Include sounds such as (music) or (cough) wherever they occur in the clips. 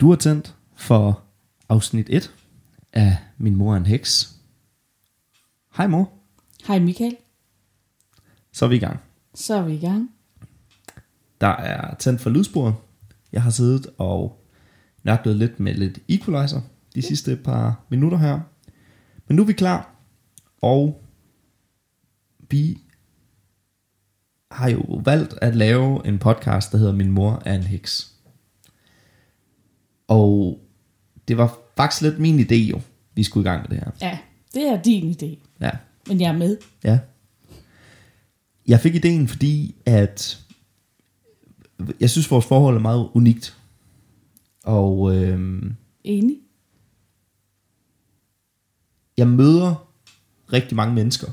Du har tændt for afsnit 1 af Min mor er en heks. Hej mor, Hej Michael, så er vi i gang. så er vi i gang. Der er tændt for lydsporet. Jeg har siddet og nørklet lidt med lidt equalizer de sidste par minutter her. Men nu er vi klar, og vi har jo valgt at lave en podcast, der hedder Min mor er en heks. Og det var faktisk lidt min idé jo, vi skulle i gang med det her. Ja, det er din idé, Ja, men jeg er med. Ja. Jeg fik ideen, fordi at jeg synes, vores forhold er meget unikt. Og øhm, Enig? jeg møder rigtig mange mennesker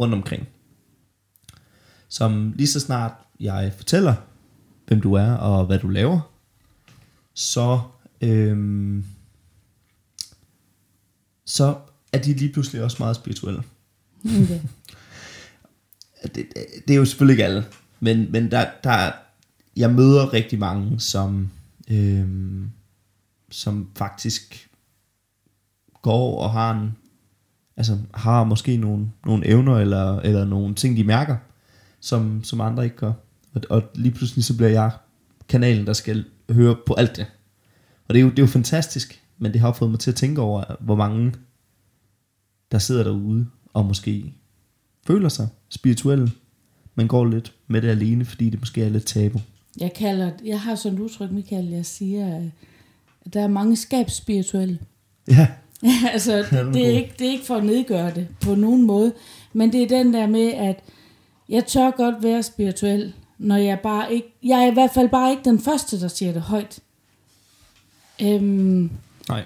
rundt omkring, som lige så snart jeg fortæller, hvem du er og hvad du laver, så, øhm, så er de lige pludselig også meget spirituelle. Okay. det, (laughs) det, det er jo selvfølgelig ikke alle, men, men der, der, er- jeg møder rigtig mange, som, øhm, som faktisk går og har en, altså har måske nogle, nogle evner eller, eller nogle ting, de mærker, som, som andre ikke gør. Og, og lige pludselig så bliver jeg kanalen, der skal høre på alt det. Og det er jo, det er jo fantastisk, men det har fået mig til at tænke over, hvor mange der sidder derude og måske føler sig spirituelle, men går lidt med det alene, fordi det måske er lidt tabu. Jeg, kalder, jeg har sådan et udtryk, Michael, jeg siger, at der er mange skabsspirituelle. Ja, (laughs) altså, Ja, er det, er ikke, det er ikke for at nedgøre det på nogen måde, men det er den der med, at jeg tør godt være spirituel, når jeg bare ikke, jeg er i hvert fald bare ikke den første, der siger det højt. Øhm, nej.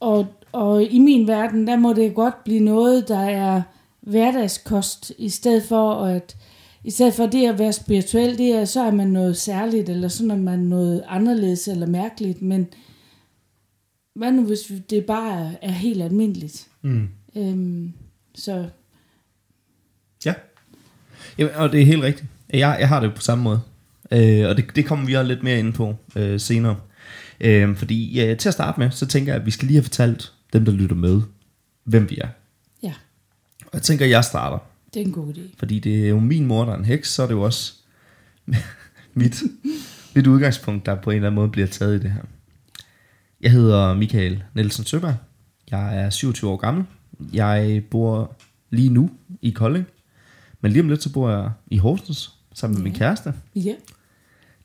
Og, og i min verden, der må det godt blive noget, der er hverdagskost, i stedet for at i stedet for det at være spirituel, det er, så er man noget særligt, eller så er man noget anderledes eller mærkeligt, men hvad nu hvis det bare er, er helt almindeligt? Mm. Øhm, så Ja. Jamen, og det er helt rigtigt. Jeg, jeg har det på samme måde. Øh, og det, det kommer vi også lidt mere ind på øh, senere. Øh, fordi øh, til at starte med, så tænker jeg, at vi skal lige have fortalt dem, der lytter med, hvem vi er. ja, Og jeg tænker, at jeg starter. det er en god idé. Fordi det er jo min mor, der er en heks, så er det jo også (laughs) mit, mit udgangspunkt, der på en eller anden måde bliver taget i det her. Jeg hedder Michael Nielsen Søberg. Jeg er 27 år gammel. Jeg bor lige nu i Kolding. Men lige om lidt, så bor jeg i Horsens sammen med min Ja. kæreste. Ja,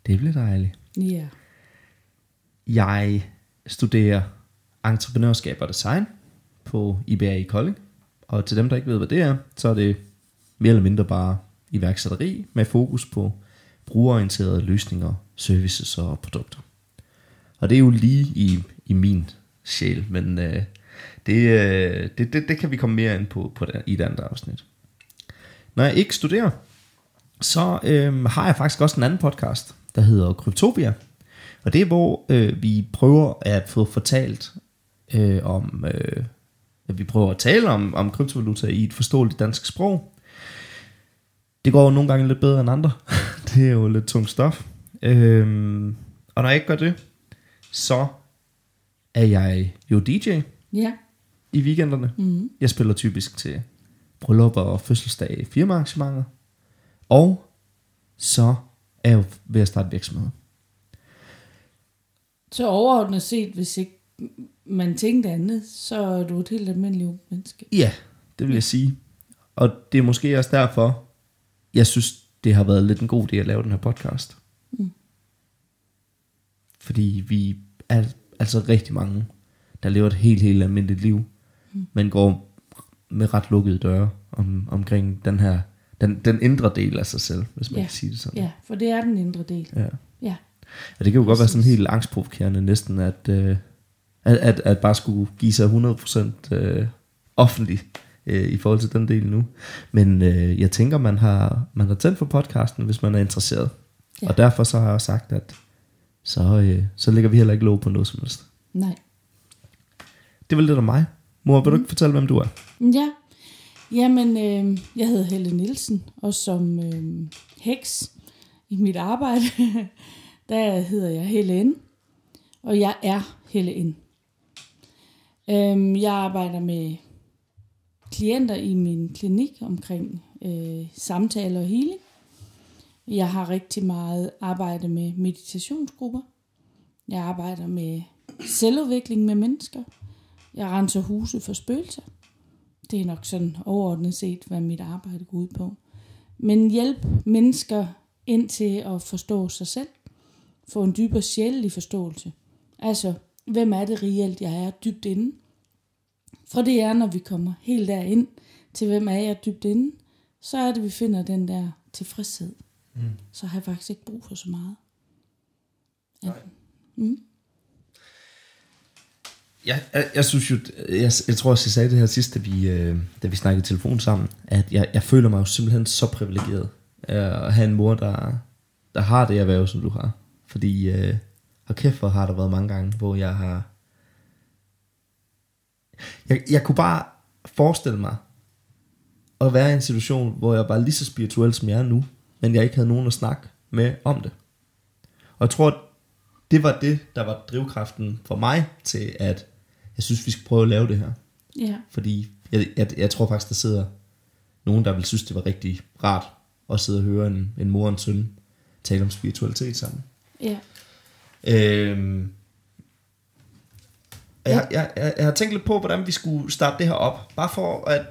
Det bliver dejligt. ja, Jeg studerer entreprenørskab og design på IBA i Kolding. Og til dem, der ikke ved, hvad det er, så er det mere eller mindre bare iværksætteri med fokus på brugerorienterede løsninger, services og produkter. Og det er jo lige i, i min sjæl, men øh, det, øh, det, det, det kan vi komme mere ind på, på det, i et andet afsnit. Når jeg ikke studerer, så øh, har jeg faktisk også en anden podcast, der hedder Kryptopia. Og det er, hvor øh, vi prøver at få fortalt øh, om, øh, at vi prøver at tale om, om kryptovaluta i et forståeligt dansk sprog. Det går jo nogle gange lidt bedre end andre. (laughs) det er jo lidt tungt stof. Øhm, og når jeg ikke gør det, så er jeg jo DJ ja, i weekenderne. mm, Jeg spiller typisk til bryllupper og fødselsdage, firmaarrangementer. Og så er jeg jo ved at starte virksomhed. Så overordnet set, hvis ikke man tænkte andet, så er du et helt almindeligt menneske. Ja, det vil jeg sige. Og det er måske også derfor, jeg synes, det har været lidt en god idé at lave den her podcast. Mm. Fordi vi er altså rigtig mange, der lever et helt, helt almindeligt liv, Mm. men går med ret lukkede døre om, omkring den her, den, den indre del af sig selv, hvis man Ja. kan sige det sådan. Ja, for det er den indre del. Ja. Ja. Og det kan jo godt være sådan helt angstprovokerende næsten, at, øh, at, at, at bare skulle give sig 100% øh, offentligt øh, i forhold til den del nu. Men øh, jeg tænker, man har, man har tændt for podcasten, hvis man er interesseret. Ja. Og derfor så har jeg sagt, at så, øh, så lægger vi heller ikke lov på noget som helst. Nej. Det vel lidt om mig. Mor, vil du ikke fortælle, hvem du er? Ja, jamen, øh, jeg hedder Helle Nielsen, og som øh, heks i mit arbejde, (laughs) der hedder jeg Helle N. Og jeg er Helle N. Øh, jeg arbejder med klienter i min klinik omkring øh, samtale og healing. Jeg har rigtig meget arbejde med meditationsgrupper. Jeg arbejder med selvudvikling med mennesker. Jeg renser huse for spøgelser. Det er nok sådan overordnet set, hvad mit arbejde går ud på. Men hjælp mennesker ind til at forstå sig selv. Få en dybere sjælelig forståelse. Altså, hvem er det reelt, jeg er dybt inde? For det er, når vi kommer helt derind til, hvem er jeg dybt inde, så er det, vi finder den der tilfredshed. Mm. Så har jeg faktisk ikke brug for så meget. Ja. Mm. Jeg, jeg, jeg synes jo, jeg, jeg tror også, jeg sagde det her sidst, da vi, øh, da vi snakkede i telefon sammen, at jeg, jeg føler mig jo simpelthen så privilegeret øh, at have en mor, der, der har det erhverv, som du har. Fordi, øh, og kæft, hvor har der været mange gange, hvor jeg har... Jeg, jeg kunne bare forestille mig at være i en situation, hvor jeg var lige så spirituel, som jeg er nu, men jeg ikke havde nogen at snakke med om det. Og jeg tror, det var det, der var drivkraften for mig til, at jeg synes, vi skal prøve at lave det her. Ja. Fordi jeg, jeg, jeg tror faktisk, der sidder nogen, der vil synes, det var rigtig rart at sidde og høre en, en mor og en søn tale om spiritualitet sammen. Ja. Øhm, jeg, jeg, jeg, jeg har tænkt lidt på, hvordan vi skulle starte det her op. Bare for at,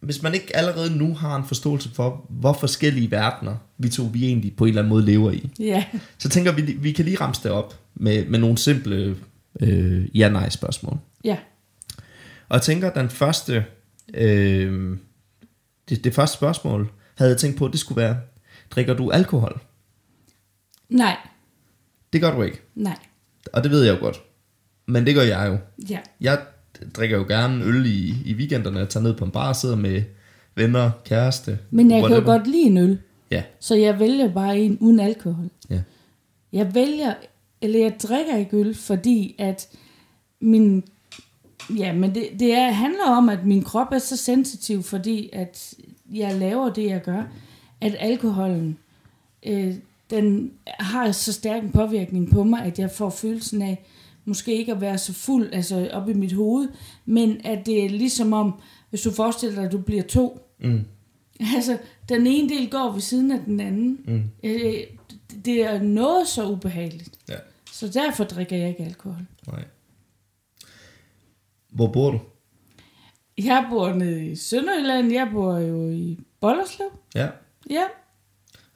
hvis man ikke allerede nu har en forståelse for, hvor forskellige verdener vi to vi egentlig på en eller anden måde lever i, Ja. så tænker vi, vi kan lige ramse det op med, med nogle simple øh, ja-nej spørgsmål. Ja. Og jeg tænker, at den første, øh, det, det første spørgsmål, havde jeg tænkt på, at det skulle være, drikker du alkohol? Nej. Det gør du ikke. Nej. Og det ved jeg jo godt. Men det gør jeg jo. Ja. Jeg drikker jo gerne øl i, i weekenderne. Jeg tager ned på en bar og sidder med venner, kæreste. Men jeg kan jo whatever. godt lide en øl. Ja, Så jeg vælger bare en uden alkohol. ja. Jeg vælger, eller jeg drikker ikke øl, fordi at min, ja, men det, det er, handler om, at min krop er så sensitiv, fordi at jeg laver det, jeg gør, at alkoholen, øh, den har så stærk en påvirkning på mig, at jeg får følelsen af, måske ikke at være så fuld, altså op i mit hoved, men at det er ligesom om, hvis du forestiller dig, at du bliver to, Mm, Altså, den ene del går ved siden af den anden. mm, Øh, det er noget så ubehageligt. ja. Så derfor drikker jeg ikke alkohol. Nej. Hvor bor du? Jeg bor nede i Sønderjylland. Jeg bor jo i Bollerslev. Ja. Ja.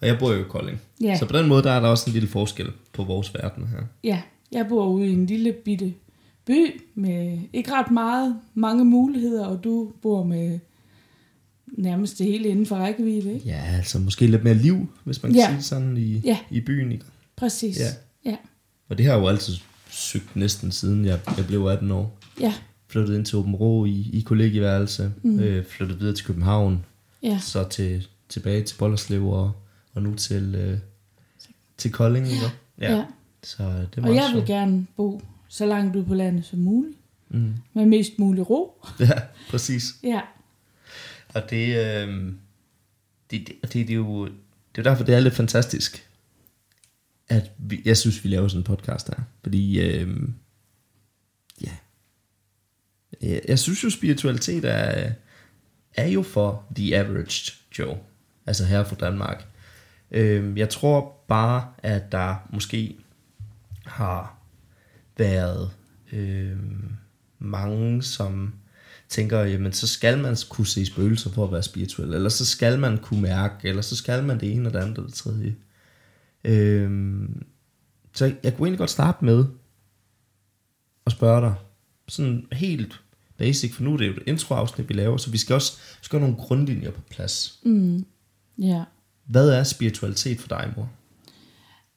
Og jeg bor jo i Kolding. Ja. Så på den måde, der er der også en lille forskel på vores verden her. ja. Jeg bor ude i en lille bitte by med ikke ret meget, mange muligheder, og du bor med nærmest det hele inden for rækkevidde, ikke? Ja, altså måske lidt mere liv, hvis man kan Ja. sige sådan i, Ja. i byen. Ikke? Præcis. Ja. Ja. Og det har jeg jo altid søgt næsten siden jeg, jeg blev 18 år. Ja. Flyttede ind til Åben Rå i, i kollegieværelse. Mm. Øh, flyttede videre til København. Ja. Så til, tilbage til Bollerslev og, og nu til, øh, til Kolding. Ikke? Ja. ja. Så det var Og jeg også vil gerne bo så langt ude på landet som muligt. Mm. Med mest mulig ro. (laughs) Ja, præcis. Ja. Og det, øh, det, det, det, det, er jo, det er derfor, det er lidt fantastisk, at vi, jeg synes, vi laver sådan en podcast her. Fordi, øh, ja, jeg, jeg synes jo, spiritualitet er, er jo for the average Joe. Altså her fra Danmark. Øhm, jeg tror bare, at der måske har været øh, mange, som tænker, jamen så skal man kunne se spøgelser for at være spirituel, eller så skal man kunne mærke, eller så skal man det ene og det andet og det tredje. Øh, så jeg kunne egentlig godt starte med at spørge dig, sådan helt basic, for nu er det jo et introafsnit, vi laver, så vi skal også vi skal have nogle grundlinjer på plads. Mm. Ja. Hvad er spiritualitet for dig, mor?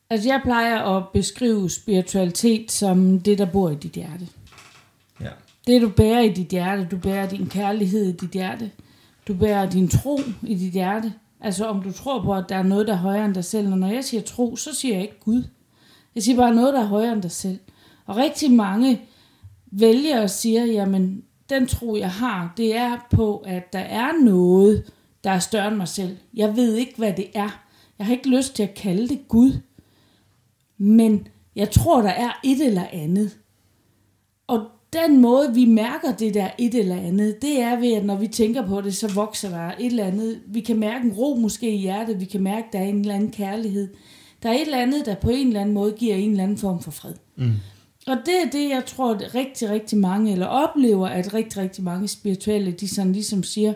Altså jeg plejer at beskrive spiritualitet som det, der bor i dit hjerte. Ja. Det du bærer i dit hjerte, du bærer din kærlighed i dit hjerte. Du bærer din tro i dit hjerte. Altså om du tror på, at der er noget, der er højere end dig selv. Og når jeg siger tro, så siger jeg ikke Gud. Jeg siger bare noget, der er højere end dig selv. Og rigtig mange vælger og siger, jamen den tro, jeg har, det er på, at der er noget, der er større end mig selv. Jeg ved ikke, hvad det er. Jeg har ikke lyst til at kalde det Gud. Men Jeg tror, der er et eller andet. Og den måde, vi mærker det der et eller andet, det er ved, at når vi tænker på det, så vokser der et eller andet. Vi kan mærke en ro måske i hjertet, vi kan mærke, der er en eller anden kærlighed. Der er et eller andet, der på en eller anden måde giver en eller anden form for fred. Mm. Og det er det, jeg tror, at rigtig, rigtig mange, eller oplever, at rigtig, rigtig mange spirituelle, de sådan ligesom siger,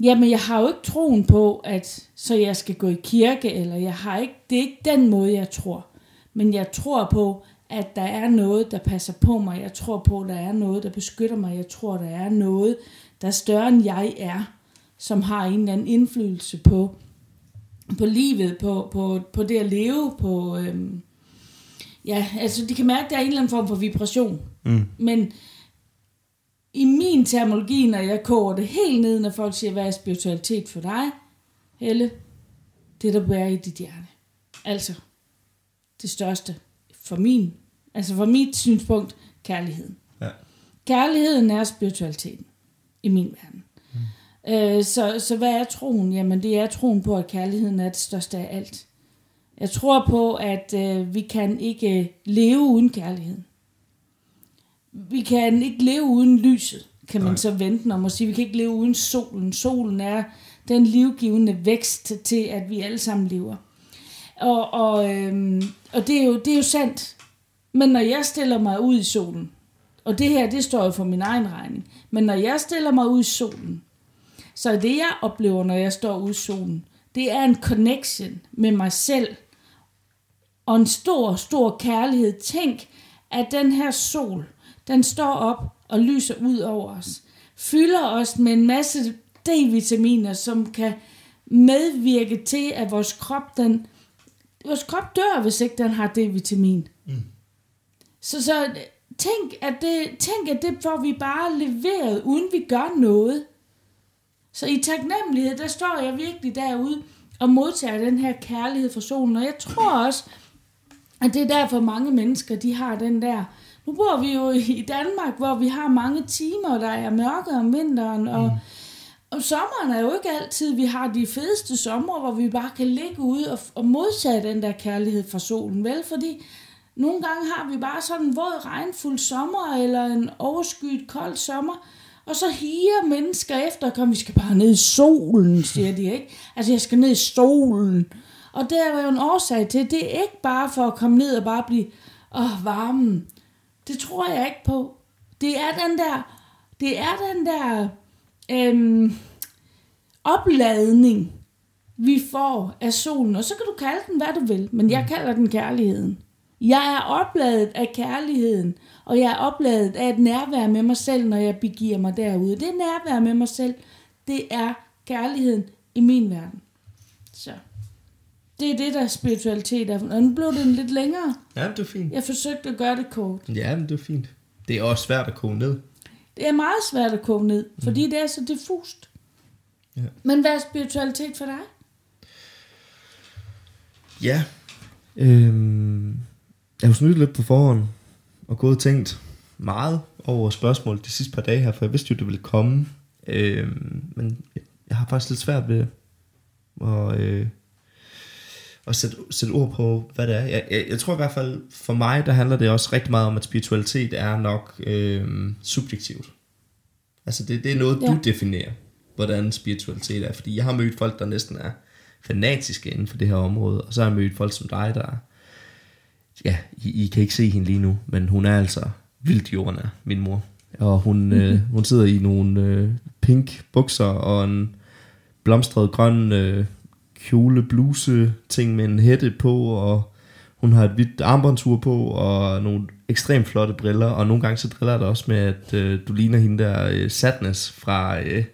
jamen jeg har jo ikke troen på, at så jeg skal gå i kirke, eller jeg har ikke, det er ikke den måde, jeg tror. Men jeg tror på, at der er noget, der passer på mig. Jeg tror på, at der er noget, der beskytter mig. Jeg tror, der er noget, der er større end jeg er, som har en eller anden indflydelse på, på livet, på, på, på det at leve, på... Øhm, ja, altså de kan mærke, at der er en eller anden form for vibration. Mm. Men i min terminologi, når jeg koger det helt ned, når folk siger, hvad er spiritualitet for dig, Helle? Det, der bærer i dit hjerte. Altså, det største for min, altså for mit synspunkt, kærligheden. Ja. Kærligheden er spiritualiteten i min verden. Mm. Øh, så, så hvad er troen? Jamen det er troen på, at kærligheden er det største af alt. Jeg tror på, at øh, vi kan ikke leve uden kærligheden. Vi kan ikke leve uden lyset, kan man Nej. så vente om at sige. Vi kan ikke leve uden solen. Solen er den livgivende vækst til, at vi alle sammen lever. Og, og, øhm, og det, er jo, det er jo sandt. Men når jeg stiller mig ud i solen, og det her, det står jo for min egen regning, men når jeg stiller mig ud i solen, så er det, jeg oplever, når jeg står ude i solen, det er en connection med mig selv, og en stor, stor kærlighed. Tænk, at den her sol, den står op og lyser ud over os, fylder os med en masse D-vitaminer, som kan medvirke til, at vores krop, den, vores krop dør, hvis ikke den har D-vitamin. Mm. Så, så tænk, at det, tænk, at det får vi bare leveret, uden vi gør noget. Så i taknemmelighed, der står jeg virkelig derude og modtager den her kærlighed fra solen. Og jeg tror også, at det er derfor mange mennesker, de har den der... Nu bor vi jo i Danmark, hvor vi har mange timer, der er mørke om vinteren, og, mm. og sommeren er jo ikke altid, vi har de fedeste sommer, hvor vi bare kan ligge ude og, og modtage den der kærlighed fra solen, vel? Fordi nogle gange har vi bare sådan en våd, regnfuld sommer, eller en overskyet, kold sommer, og så higer mennesker efter, kom, vi skal bare ned i solen, siger de, ikke? Altså, jeg skal ned i solen. Og det er jo en årsag til, det er ikke bare for at komme ned og bare blive åh, varmen. Det tror jeg ikke på. Det er den der, det er den der øhm, opladning, vi får af solen. Og så kan du kalde den, hvad du vil, men jeg kalder den kærligheden. Jeg er opladet af kærligheden, og jeg er opladet af et nærvær med mig selv, når jeg begiver mig derude. Det nærvær med mig selv, det er kærligheden i min verden. Så det er det, der spiritualitet er. Og nu blev det lidt længere. Ja, det er fint. Jeg forsøgte at gøre det kort. Ja, men det er fint. Det er også svært at koge ned. Det er meget svært at koge ned, fordi det er så diffust. Ja. Men hvad er spiritualitet for dig? Ja. Øhm, jeg har snydt lidt på forhånd, og gået og tænkt meget over spørgsmål de sidste par dage her, for jeg vidste jo, det ville komme. Øhm, men jeg har faktisk lidt svært ved at, øh, at sætte, sætte ord på, hvad det er. Jeg, jeg, jeg tror i hvert fald, for mig, der handler det også rigtig meget om, at spiritualitet er nok øh, subjektivt. Altså det, det er noget, ja. Du definerer, hvordan spiritualitet er. Fordi jeg har mødt folk, der næsten er fanatiske inden for det her område, og så har jeg mødt folk som dig, der ja, I, I kan ikke se hende lige nu, men hun er altså vildt jordnær, min mor. Og hun, mm-hmm. øh, hun sidder i nogle øh, pink bukser og en blomstret grøn øh, kjole bluse ting med en hætte på, og hun har et hvidt armbåndsur på, og nogle ekstremt flotte briller, og nogle gange så driller jeg også med, at øh, du ligner hende der øh, Sadness fra øh,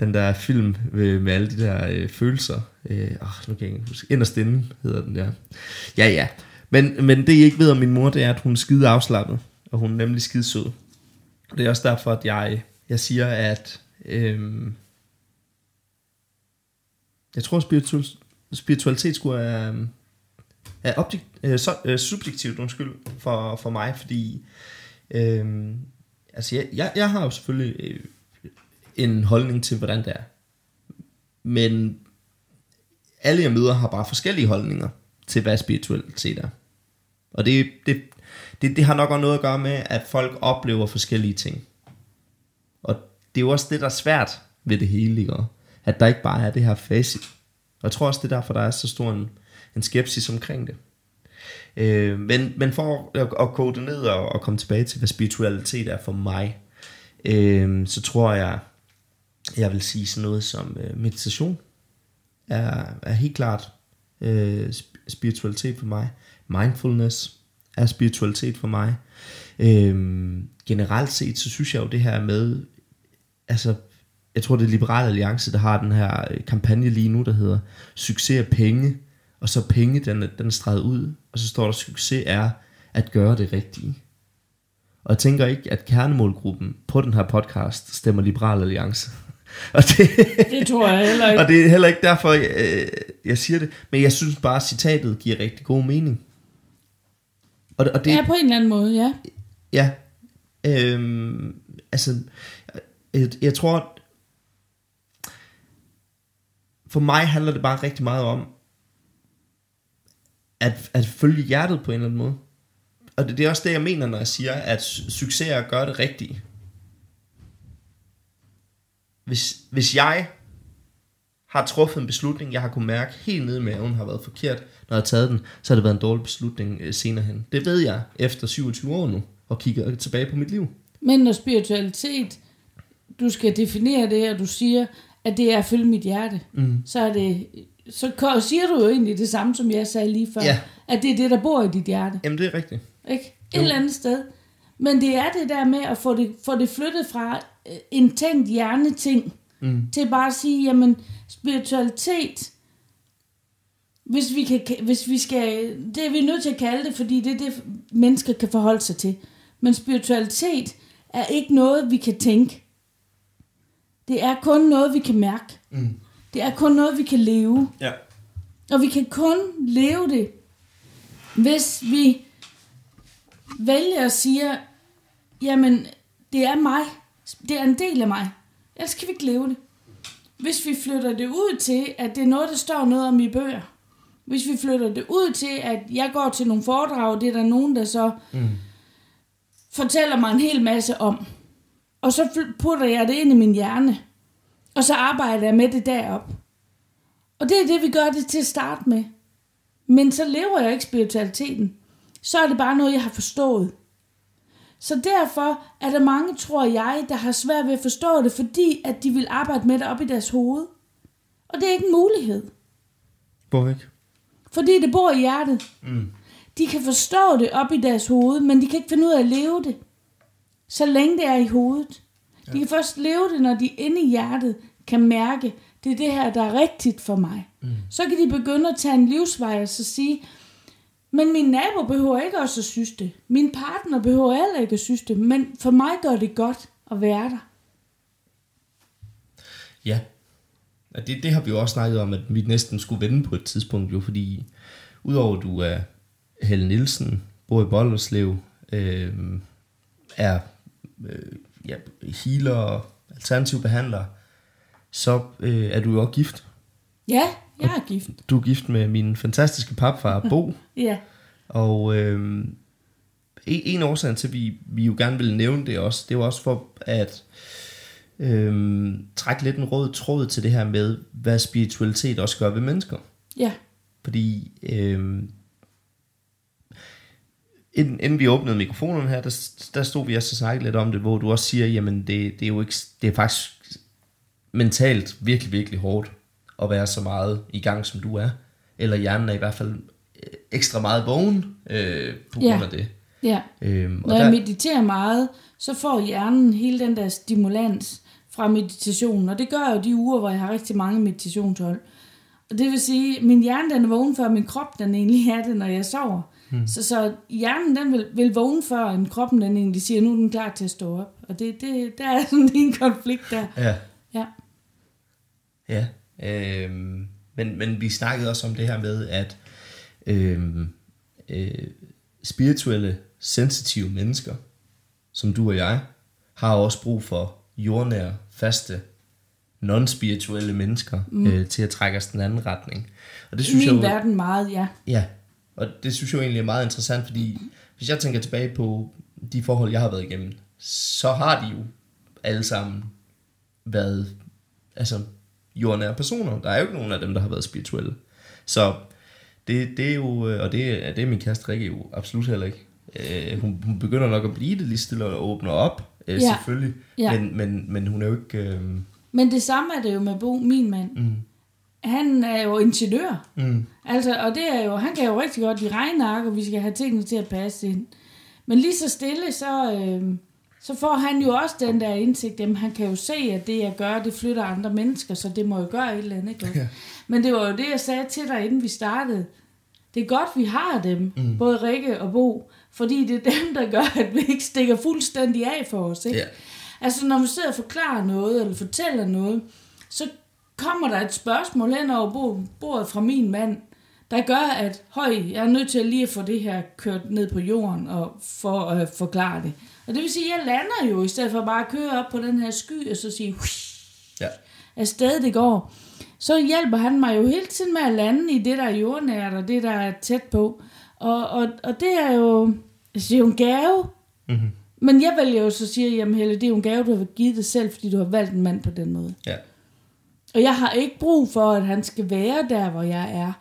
den der film med, med alle de der øh, følelser. Øh, åh, nu kan jeg ikke huske. Inderst inde hedder den der. Ja, ja. Men, men det I ikke ved om min mor, det er, at hun er skide afslappet, og hun er nemlig skide sød. Og det er også derfor, at jeg, jeg siger, at Øh, jeg tror, spiritual, spiritualitet skulle er, øhm, er objekt, øh, så, øh, subjektivt undskyld, for, for mig, fordi øhm, altså jeg, jeg, jeg har jo selvfølgelig øh, en holdning til, hvordan det er. Men alle jeg møder har bare forskellige holdninger til, hvad spiritualitet er. Og det, det, det, det har nok også noget at gøre med, at folk oplever forskellige ting. Og det er jo også det, der er svært ved det hele, ikke? At der ikke bare er det her facit. Og jeg tror også, det er derfor, der er så stor en, en skepsis omkring det. Øh, men, men for at, at kode det ned og, og komme tilbage til, hvad spiritualitet er for mig, øh, så tror jeg, jeg vil sige sådan noget som øh, meditation er, er helt klart øh, spiritualitet for mig. Mindfulness er spiritualitet for mig. Øh, generelt set, så synes jeg jo det her med, altså, jeg tror det er Liberale Alliance, der har den her øh, kampagne lige nu, der hedder Succes er penge, og så penge, den, den er streget ud, og så står der, succes er at gøre det rigtige. Og jeg tænker ikke, at kernemålgruppen på den her podcast stemmer Liberal Alliance. (laughs) og det, det tror jeg heller ikke. Og det er heller ikke derfor, jeg, øh, jeg siger det. Men jeg synes bare, at citatet giver rigtig god mening. Og, og det, ja, på en eller anden måde, ja. Ja. Øhm, altså, jeg, jeg tror, for mig handler det bare rigtig meget om, at, at følge hjertet på en eller anden måde. Og det, det er også det, jeg mener, når jeg siger, at succes er at gøre det rigtige. Hvis, hvis jeg har truffet en beslutning, jeg har kunne mærke helt nede i maven har været forkert, når jeg har taget den, så har det været en dårlig beslutning øh, senere hen. Det ved jeg efter 27 år nu, og kigger tilbage på mit liv. Men når spiritualitet, du skal definere det, her, du siger, at det er at følge mit hjerte, mm. så er det så siger du jo egentlig det samme, som jeg sagde lige før. Ja. At det er det, der bor i dit hjerte. Jamen, det er rigtigt. Ikke? Et jo. eller andet sted. Men det er det der med at få det, få det flyttet fra øh, en tænkt hjerneting, mm. til bare at sige, jamen, spiritualitet, hvis vi, kan, hvis vi skal, det er vi nødt til at kalde det, fordi det er det, mennesker kan forholde sig til. Men spiritualitet er ikke noget, vi kan tænke. Det er kun noget, vi kan mærke. Mm. Det er kun noget, vi kan leve. Ja. Og vi kan kun leve det, hvis vi vælger at sige, jamen, det er mig. Det er en del af mig. Ellers kan vi ikke leve det. Hvis vi flytter det ud til, at det er noget, der står noget om i bøger. Hvis vi flytter det ud til, at jeg går til nogle foredrag, det er der nogen, der så mm. fortæller mig en hel masse om. Og så putter jeg det ind i min hjerne. Og så arbejder jeg med det derop. Og det er det, vi gør det til at starte med. Men så lever jeg ikke spiritualiteten. Så er det bare noget, jeg har forstået. Så derfor er der mange, tror jeg, der har svært ved at forstå det, fordi at de vil arbejde med det op i deres hoved. Og det er ikke en mulighed. Hvor ikke? Fordi det bor i hjertet. Mm. De kan forstå det op i deres hoved, men de kan ikke finde ud af at leve det. Så længe det er i hovedet. De kan først leve det, når de inde i hjertet kan mærke, det er det her, der er rigtigt for mig. Mm. Så kan de begynde at tage en livsvej og så sige, men min nabo behøver ikke også at synes det. Min partner behøver heller ikke at synes det. Men for mig gør det godt at være der. Ja. Det, det har vi jo også snakket om, at vi næsten skulle vende på et tidspunkt, jo, fordi udover du er Helle Nielsen, bor i Bollerslev, øh, er øh, ja, healer og alternativ behandler, så øh, er du jo også gift. Ja, jeg er gift. Du er gift med min fantastiske papfar, Bo. (laughs) ja. Og øh, en, en årsag til, at vi, vi jo gerne vil nævne det også, det jo også for at øh, trække lidt en rød tråd til det her med, hvad spiritualitet også gør ved mennesker. Ja. Fordi øh, inden, inden vi åbnede mikrofonerne her, der, der stod vi også og snakkede lidt om det, hvor du også siger, jamen det, det er jo ikke, det er faktisk mentalt virkelig, virkelig hårdt at være så meget i gang, som du er. Eller hjernen er i hvert fald øh, ekstra meget vågen øh, på grund ja. af det. Ja. Øhm, og Når der... jeg mediterer meget, så får hjernen hele den der stimulans fra meditationen. Og det gør jeg jo de uger, hvor jeg har rigtig mange meditationshold. Og det vil sige, at min hjerne den er vågen, før min krop den egentlig er det, når jeg sover. Hmm. Så, så hjernen den vil, vil vågne før, end kroppen den egentlig siger, nu er den klar til at stå op. Og det, det, der er (laughs) sådan en konflikt der. Ja. Ja. Ja. Øhm, men, men vi snakkede også om det her med, at øhm, øh, spirituelle, sensitive mennesker, som du og jeg, har også brug for jordnære, faste, non-spirituelle mennesker mm. øh, til at trække os den anden retning. Og det synes I min jeg, verden meget, ja. Ja, Og det synes jeg jo egentlig er meget interessant, fordi hvis jeg tænker tilbage på de forhold, jeg har været igennem, så har de jo alle sammen været altså, jordnære personer. Der er jo ikke nogen af dem, der har været spirituelle. Så det, det er jo, og det, er- det er min kæreste Rikke jo absolut heller ikke. Øh, hun, hun begynder nok at blive det lige stille og åbner op, øh, Ja. selvfølgelig. Ja. Men, men, men hun er jo ikke... Øh, Men det samme er det jo med Bo, min mand. mm, Han er jo ingeniør. mm, Altså, og det er jo, han kan jo rigtig godt lide regneark, og vi skal have tingene til at passe ind. Men lige så stille, så, øh, så får han jo også den der indsigt, jamen han kan jo se, at det jeg gør, det flytter andre mennesker, så det må jo gøre et eller andet. Ikke? Ja. Men det var jo det, jeg sagde til dig, inden vi startede. Det er godt, vi har dem, Mm. både Rikke og Bo, fordi det er dem, der gør, at vi ikke stikker fuldstændig af for os. Ikke? ja. Altså, når man sidder og forklarer noget, eller fortæller noget, så kommer der et spørgsmål hen over bo- bordet fra min mand, der gør, at høj, jeg er nødt til lige at få det her kørt ned på jorden og for at forklare det. Og det vil sige, at jeg lander jo, i stedet for bare at køre op på den her sky, og så sige, ja. afsted det går, så hjælper han mig jo hele tiden med at lande i det, der er jordnært, og det, der er tæt på. Og, og, og det er jo, altså, det er jo en gave, Mm-hmm. men jeg vælger jo så sige, jamen Helle, det er jo en gave, du har givet dig selv, fordi du har valgt en mand på den måde. Ja. Og jeg har ikke brug for, at han skal være der, hvor jeg er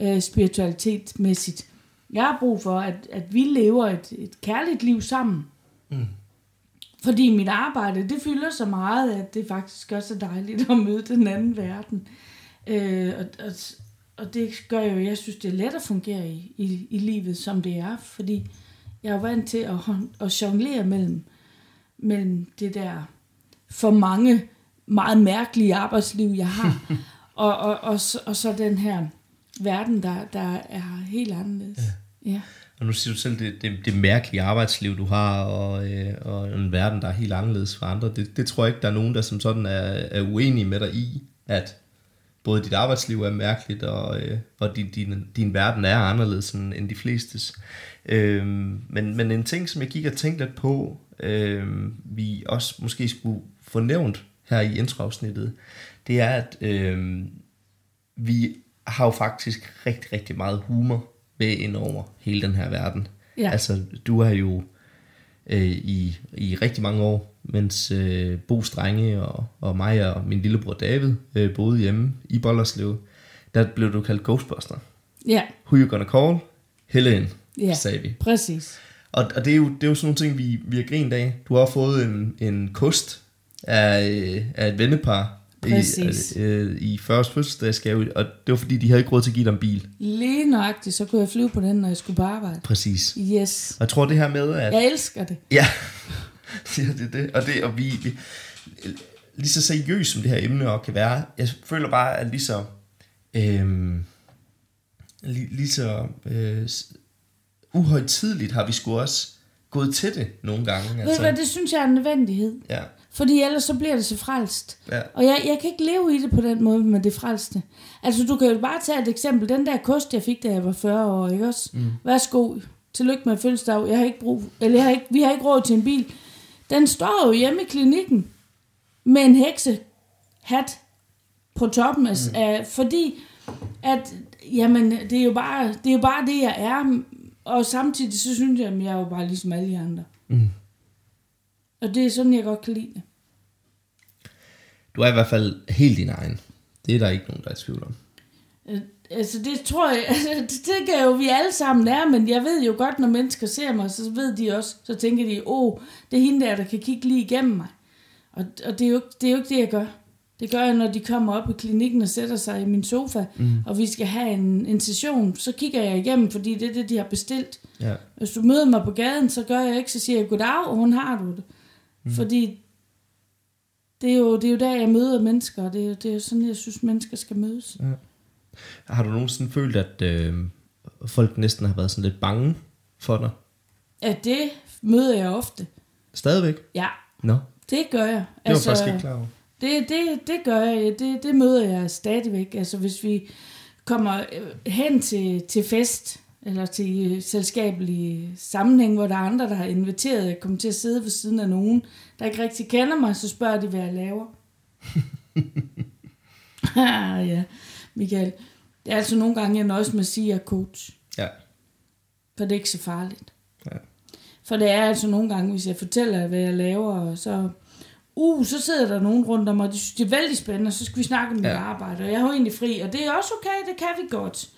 øh, spiritualitetmæssigt. Jeg har brug for, at, at vi lever et, et kærligt liv sammen. Mm. Fordi mit arbejde, det fylder så meget, at det faktisk også er dejligt at møde den anden verden. Øh, og, og, og det gør jo, jeg synes, det er let at fungere i, i, i livet, som det er. Fordi jeg er vant til at, at jonglere mellem, mellem det der for mange meget mærkelige arbejdsliv, jeg har, (laughs) og, og, og, så, og så den her verden, der, der er helt anderledes. Ja. ja. Og nu siger du selv, det, det, det mærkelige arbejdsliv, du har, og, øh, og en verden, der er helt anderledes for andre. Det, det tror jeg ikke, der er nogen, der som sådan er, er uenige med dig i, at både dit arbejdsliv er mærkeligt, og, øh, og din, din, din verden er anderledes end, end de flestes. Øh, men, men en ting, som jeg gik og tænkte lidt på, øh, vi også måske skulle få nævnt her i introafsnittet, det er, at øh, vi har jo faktisk rigtig, rigtig meget humor med ind over hele den her verden. Ja. Altså, du har jo øh, i, i rigtig mange år, mens øh, Bo Strenge og, og mig og min lillebror David øh, boede hjemme i Bollerslev, der blev du kaldt Ghostbuster. ja, Who you gonna call? Helen, Ja. sagde vi. præcis. Og, og det, er jo, det er jo sådan nogle ting, vi, vi har grint af. Du har fået en, en kost af, øh, af et vennepar Præcis. i, øh, i 40 fødselsdagsgave, og det var fordi, de havde ikke råd til at give dig en bil. Lige nøjagtigt, så kunne jeg flyve på den, når jeg skulle på arbejde. Præcis. Yes. Og jeg tror det her med, at... Jeg elsker det. (laughs) Ja, det er det. Og, det, og vi, vi, lige så seriøst som det her emne også kan være, jeg føler bare, at lige så, øhm, lige, lige så øh, uhøjtidligt har vi sgu også gået til det nogle gange. Altså. Ved du hvad, det synes jeg er en nødvendighed. ja, Fordi ellers så bliver det så frelst. ja, Og jeg, jeg kan ikke leve i det på den måde med det frelste. Altså, du kan jo bare tage et eksempel. Den der kost, jeg fik, da jeg var 40 år, ikke også? Mm. Værsgo. Tillykke med fødselsdag. Jeg har ikke brug, eller jeg har ikke, vi har ikke råd til en bil. Den står jo hjemme i klinikken med en heksehat på toppen af, mm. af fordi at, jamen, det er jo bare det, er jo bare det jeg er, og samtidig så synes jeg, at jeg er jo bare ligesom alle de andre. Mm. Og det er sådan, jeg godt kan lide det. Du er i hvert fald helt din egen. Det er der ikke nogen, der er i tvivl om. Øh, Altså det tror jeg, (laughs) altså, det tænker jeg jo, vi alle sammen er, men jeg ved jo godt, når mennesker ser mig, så ved de også, så tænker de, åh, oh, det er hende der, der kan kigge lige igennem mig. Og, og det, er jo, det er jo ikke det, jeg gør. Det gør jeg, når de kommer op i klinikken og sætter sig i min sofa, mm. og vi skal have en, en session, så kigger jeg igennem, fordi det er det, de har bestilt. Ja. Hvis du møder mig på gaden, så gør jeg ikke, så siger jeg, goddag, og hun har du det. Mm. Fordi det er, jo, det er jo der, jeg møder mennesker, og det er, det er jo sådan, jeg synes, mennesker skal mødes. Har du nogensinde følt, at øh, folk næsten har været sådan lidt bange for dig? Ja, det møder jeg ofte. Stadigvæk? Ja, Nå, det gør jeg. det var altså, faktisk ikke klar over. det, det, det gør jeg. Det, det møder jeg stadigvæk. Altså hvis vi kommer øh, hen til, til fest, eller til øh, selskabelig sammenhæng, hvor der er andre, der har inviteret, jeg kommer til at sidde ved siden af nogen, der ikke rigtig kender mig, så spørger de, hvad jeg laver. ah, (laughs) ja, Michael. Det er altså nogle gange, jeg nøjes med at sige, at jeg er coach. Ja. For det er ikke så farligt. Ja. For det er altså nogle gange, hvis jeg fortæller, hvad jeg laver, så, uh, så sidder der nogen rundt om, og de synes, det er vældig spændende, og så skal vi snakke om mit Ja. arbejde, og jeg har jo egentlig fri, og det er også okay, det kan vi godt.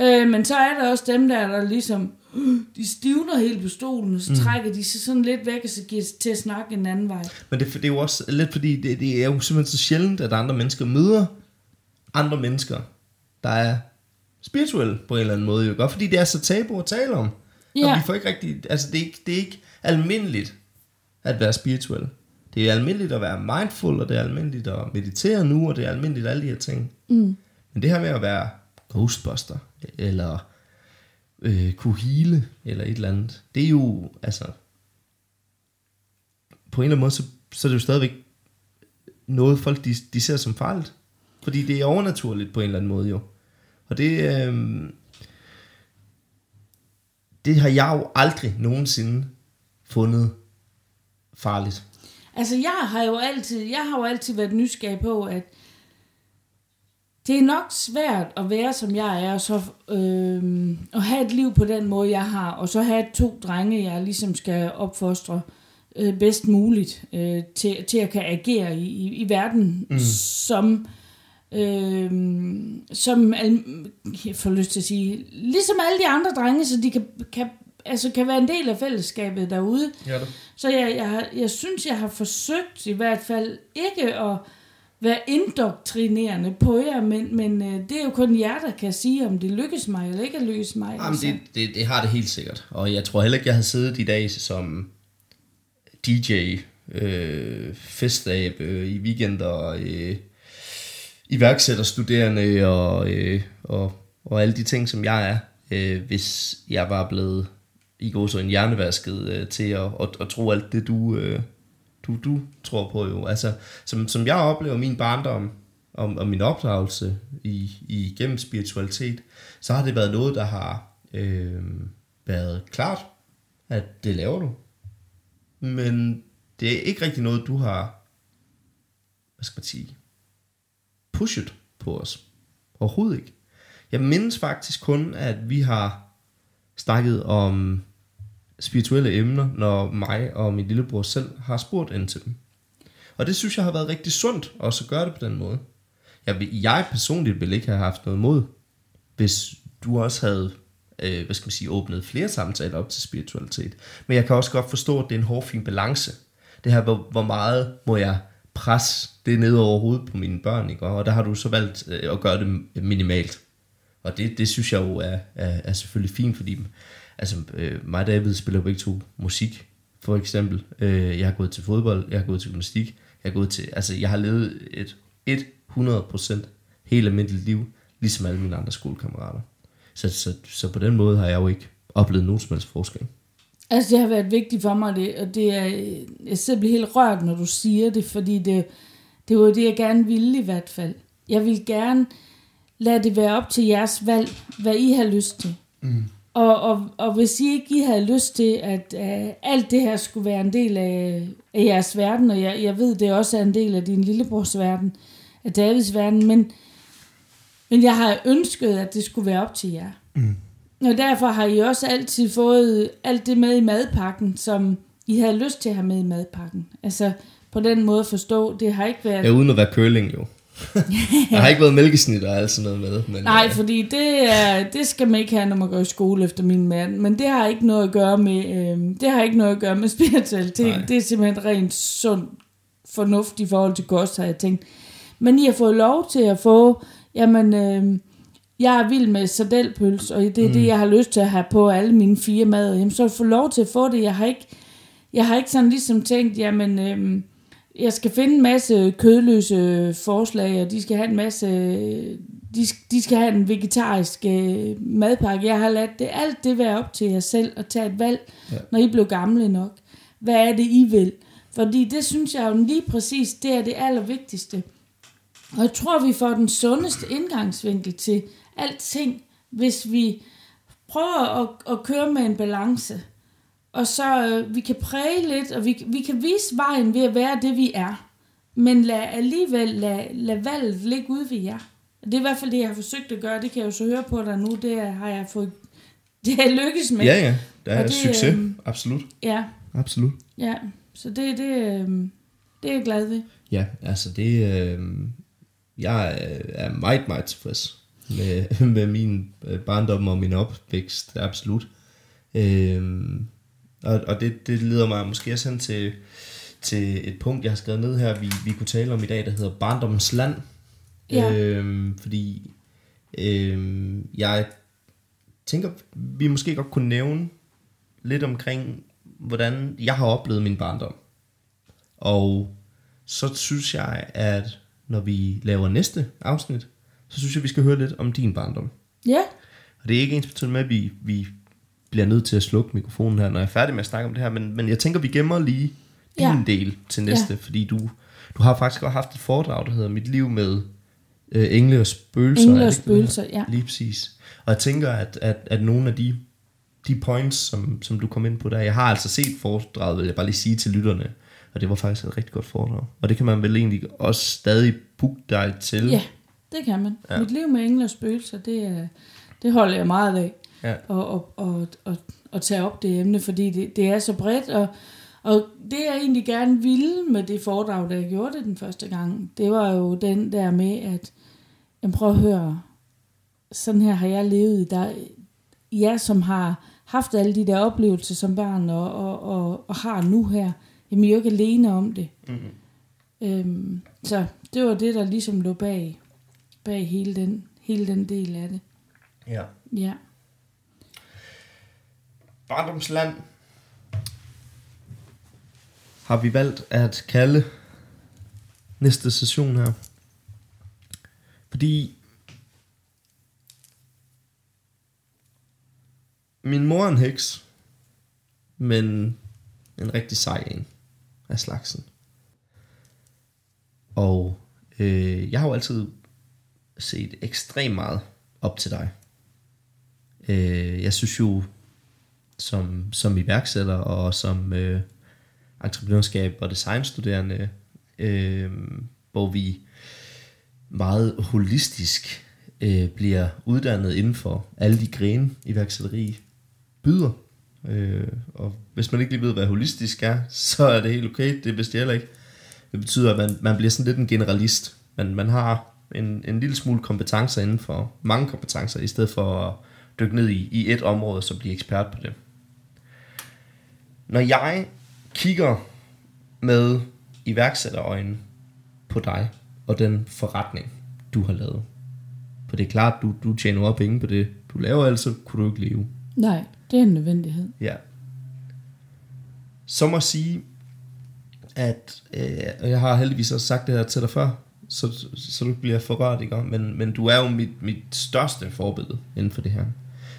Øh, men så er der også dem der, der ligesom, de stivner helt på stolen, og så mm. trækker de sig sådan lidt væk, og så giver til at snakke en anden vej. Men det, det er jo også lidt fordi, det, det er jo simpelthen så sjældent, at andre mennesker møder andre mennesker, der er spirituelle på en eller anden måde. Jo. Godt fordi det er så tabu at tale om. Ja. Og vi får ikke rigtig, altså det er ikke, det er ikke almindeligt at være spirituel. Det er almindeligt at være mindful, og det er almindeligt at meditere nu, og det er almindeligt alle de her ting. Mm. Men det her med at være ghostbuster, eller øh, kunne hele, eller et eller andet, det er jo, altså, på en eller anden måde, så, så er det jo stadigvæk noget, folk de, de ser som farligt. Fordi det er overnaturligt på en eller anden måde jo. Og det, øh, det har jeg jo aldrig nogensinde fundet farligt. Altså, jeg har jo altid, jeg har jo altid været nysgerrig på, at det er nok svært at være, som jeg er, og så øh, at have et liv på den måde, jeg har, og så have to drenge, jeg ligesom skal opfostre øh, bedst muligt øh, til, til at kan agere i, i, i verden mm. som øh, som jeg får lyst til at sige ligesom alle de andre drenge, så de kan, kan, altså kan være en del af fællesskabet derude. Ja, det. Så jeg, jeg, jeg synes, jeg har forsøgt i hvert fald ikke at være indoktrinerende på jer, men, men øh, det er jo kun jer, der kan sige, om det lykkes mig eller ikke lykkes mig. Jamen, det, det, det har det helt sikkert. Og jeg tror heller ikke, jeg havde siddet i dag som DJ, øh, festab øh, i weekender, øh, iværksætterstuderende og, øh, og, og alle de ting, som jeg er, øh, hvis jeg var blevet i går så en hjernevasket øh, til at, at, at tro alt det, du, øh, du, du tror på jo. Altså, som, som jeg oplever min barndom og, og min opdragelse i, i gennem spiritualitet, så har det været noget, der har øh, været klart, at det laver du. Men det er ikke rigtig noget, du har, hvad skal man sige, pushet på os. Overhovedet ikke. Jeg mindes faktisk kun, at vi har snakket om spirituelle emner, når mig og min lillebror selv har spurgt ind til dem. Og det synes jeg har været rigtig sundt også at gøre det på den måde. Jeg, vil- jeg personligt ville ikke have haft noget mod, hvis du også havde øh, hvad skal man sige, åbnet flere samtaler op til spiritualitet. Men jeg kan også godt forstå, at det er en hård, fin balance. Det her, hvor, hvor meget må jeg presse det ned over hovedet på mine børn, ikke? og der har du så valgt øh, at gøre det minimalt. Og det, det synes jeg jo er, er, er selvfølgelig fint, fordi altså, øh, mig og David spiller jo begge to musik, for eksempel. Øh, jeg har gået til fodbold, jeg har gået til gymnastik, jeg har gået til, altså jeg har levet et 100% helt almindeligt liv, ligesom alle mine andre skolekammerater. Så, så, så på den måde har jeg jo ikke oplevet nogen som helst forskel. Altså, det har været vigtigt for mig, det, og det er, jeg bliver helt rørt, når du siger det, fordi det, det var det, jeg gerne ville i hvert fald. Jeg vil gerne lade det være op til jeres valg, hvad I har lyst til. Mm. Og, og, og hvis I ikke I havde lyst til, at uh, alt det her skulle være en del af, af jeres verden, og jeg, jeg ved, det også er en del af din lillebrors verden, af Davids verden, men, men jeg har ønsket, at det skulle være op til jer. Og derfor har I også altid fået alt det med i madpakken, som I havde lyst til at have med i madpakken. Altså på den måde at forstå, det har ikke været... Ja, uden at være curling jo. (laughs) der har ikke været mælkesnit og alt sådan noget med. Men, Nej, øh, fordi det, er, det skal man ikke have, når man går i skole efter min mand. Men det har ikke noget at gøre med, øh, det har ikke noget at gøre med (laughs) spiritualitet. Nej. Det er simpelthen rent sund fornuft i forhold til kost, har jeg tænkt. Men I har fået lov til at få, jamen, øh, jeg er vild med sardelpøls, og det er mm. det, jeg har lyst til at have på alle mine fire mad. Jamen, så jeg fået lov til at få det. Jeg har ikke, jeg har ikke sådan ligesom tænkt, jamen, øh, jeg skal finde en masse kødløse forslag, og de skal have en masse, de, de skal have en vegetarisk øh, madpakke. Jeg har ladt det, alt det være op til jer selv at tage et valg, Ja. når I blev gamle nok. Hvad er det, I vil? Fordi det synes jeg jo lige præcis, det er det allervigtigste. Og jeg tror, vi får den sundeste indgangsvinkel til alting, hvis vi prøver at, at køre med en balance. Og så øh, vi kan præge lidt, og vi, vi kan vise vejen ved at være det, vi er. Men lad alligevel lad, lad valget ligge ude ved jer. Det er i hvert fald det, jeg har forsøgt at gøre. Det kan jeg jo så høre på dig nu. Det har jeg fået (laughs) det er lykkes med. Ja, ja. Der Og er det, succes. øhm, Absolut. ja, Absolut. ja. Så det, det, øh, det er jeg glad ved. Ja, altså det... Øh, jeg er- er meget, meget tilfreds med, (laughs) med min øh, barndom og min opvækst. Absolut. Øh, og og det, det leder mig måske også hen til, til et punkt, jeg har skrevet ned her, vi, vi kunne tale om i dag, der hedder Barndommens Land. Ja. Øh, fordi øh, jeg tænker, vi måske godt kunne nævne lidt omkring, hvordan jeg har oplevet min barndom. Og så synes jeg, at når vi laver næste afsnit, så synes jeg, vi skal høre lidt om din barndom. Ja, Og det er ikke ens betydende med, at vi, vi bliver nødt til at slukke mikrofonen her, når jeg er færdig med at snakke om det her, men, men jeg tænker, vi gemmer lige din Ja. del til næste, ja. fordi du, du har faktisk også haft et foredrag, der hedder Mit liv med øh, engle og spøgelser. engle og spøgelser, ja. Lige præcis. Og jeg tænker, at, at, at nogle af de, de points, som, som du kom ind på der, jeg har altså set foredraget, vil jeg bare lige sige til lytterne, og det var faktisk et rigtig godt foredrag. Og det kan man vel egentlig også stadig booke dig til. Ja, det kan man. Ja. Mit liv med engle og spøgelser, det, er, det holder jeg meget af. Ja. Og, og, og, og, og tage op det emne, fordi det, det er så bredt. Og, og det jeg egentlig gerne ville med det foredrag, da jeg gjorde det den første gang, det var jo den der med, at jamen prøv at høre, sådan her har jeg levet. Der, jeg som har haft alle de der oplevelser som barn, og, og, og, og har nu her, jamen I er jo ikke alene om det. Mm-hmm. Øhm, så det var det, der ligesom lå bag, bag hele, den, hele den del af det. ja. Ja. Barndomsland har vi valgt at kalde næste session her. Fordi min mor er en heks, men en rigtig sej en af slagsen. Og øh, jeg har jo altid set ekstremt meget op til dig. Øh, jeg synes jo, som, som iværksætter og som øh, entreprenørskab og designstuderende, øh, hvor vi meget holistisk øh, bliver uddannet inden for alle de grene iværksætteri byder. Øh, og hvis man ikke lige ved, hvad holistisk er, (laughs) så er det helt okay. Det vidste jeg heller ikke. Det betyder, at man, man bliver sådan lidt en generalist. Man, man har en, en lille smule kompetencer inden for mange kompetencer, i stedet for at dykke ned i, i et område, så blive ekspert på det. Når jeg kigger med iværksætterøjne på dig og den forretning, du har lavet. For det er klart, du, du tjener op penge på det, du laver, ellers så kunne du ikke leve. Nej, det er en nødvendighed. Ja. Så må jeg sige, at øh, jeg har heldigvis også sagt det her til dig før, så, så du bliver forrørt, ikke? Men, men du er jo mit, mit største forbillede inden for det her.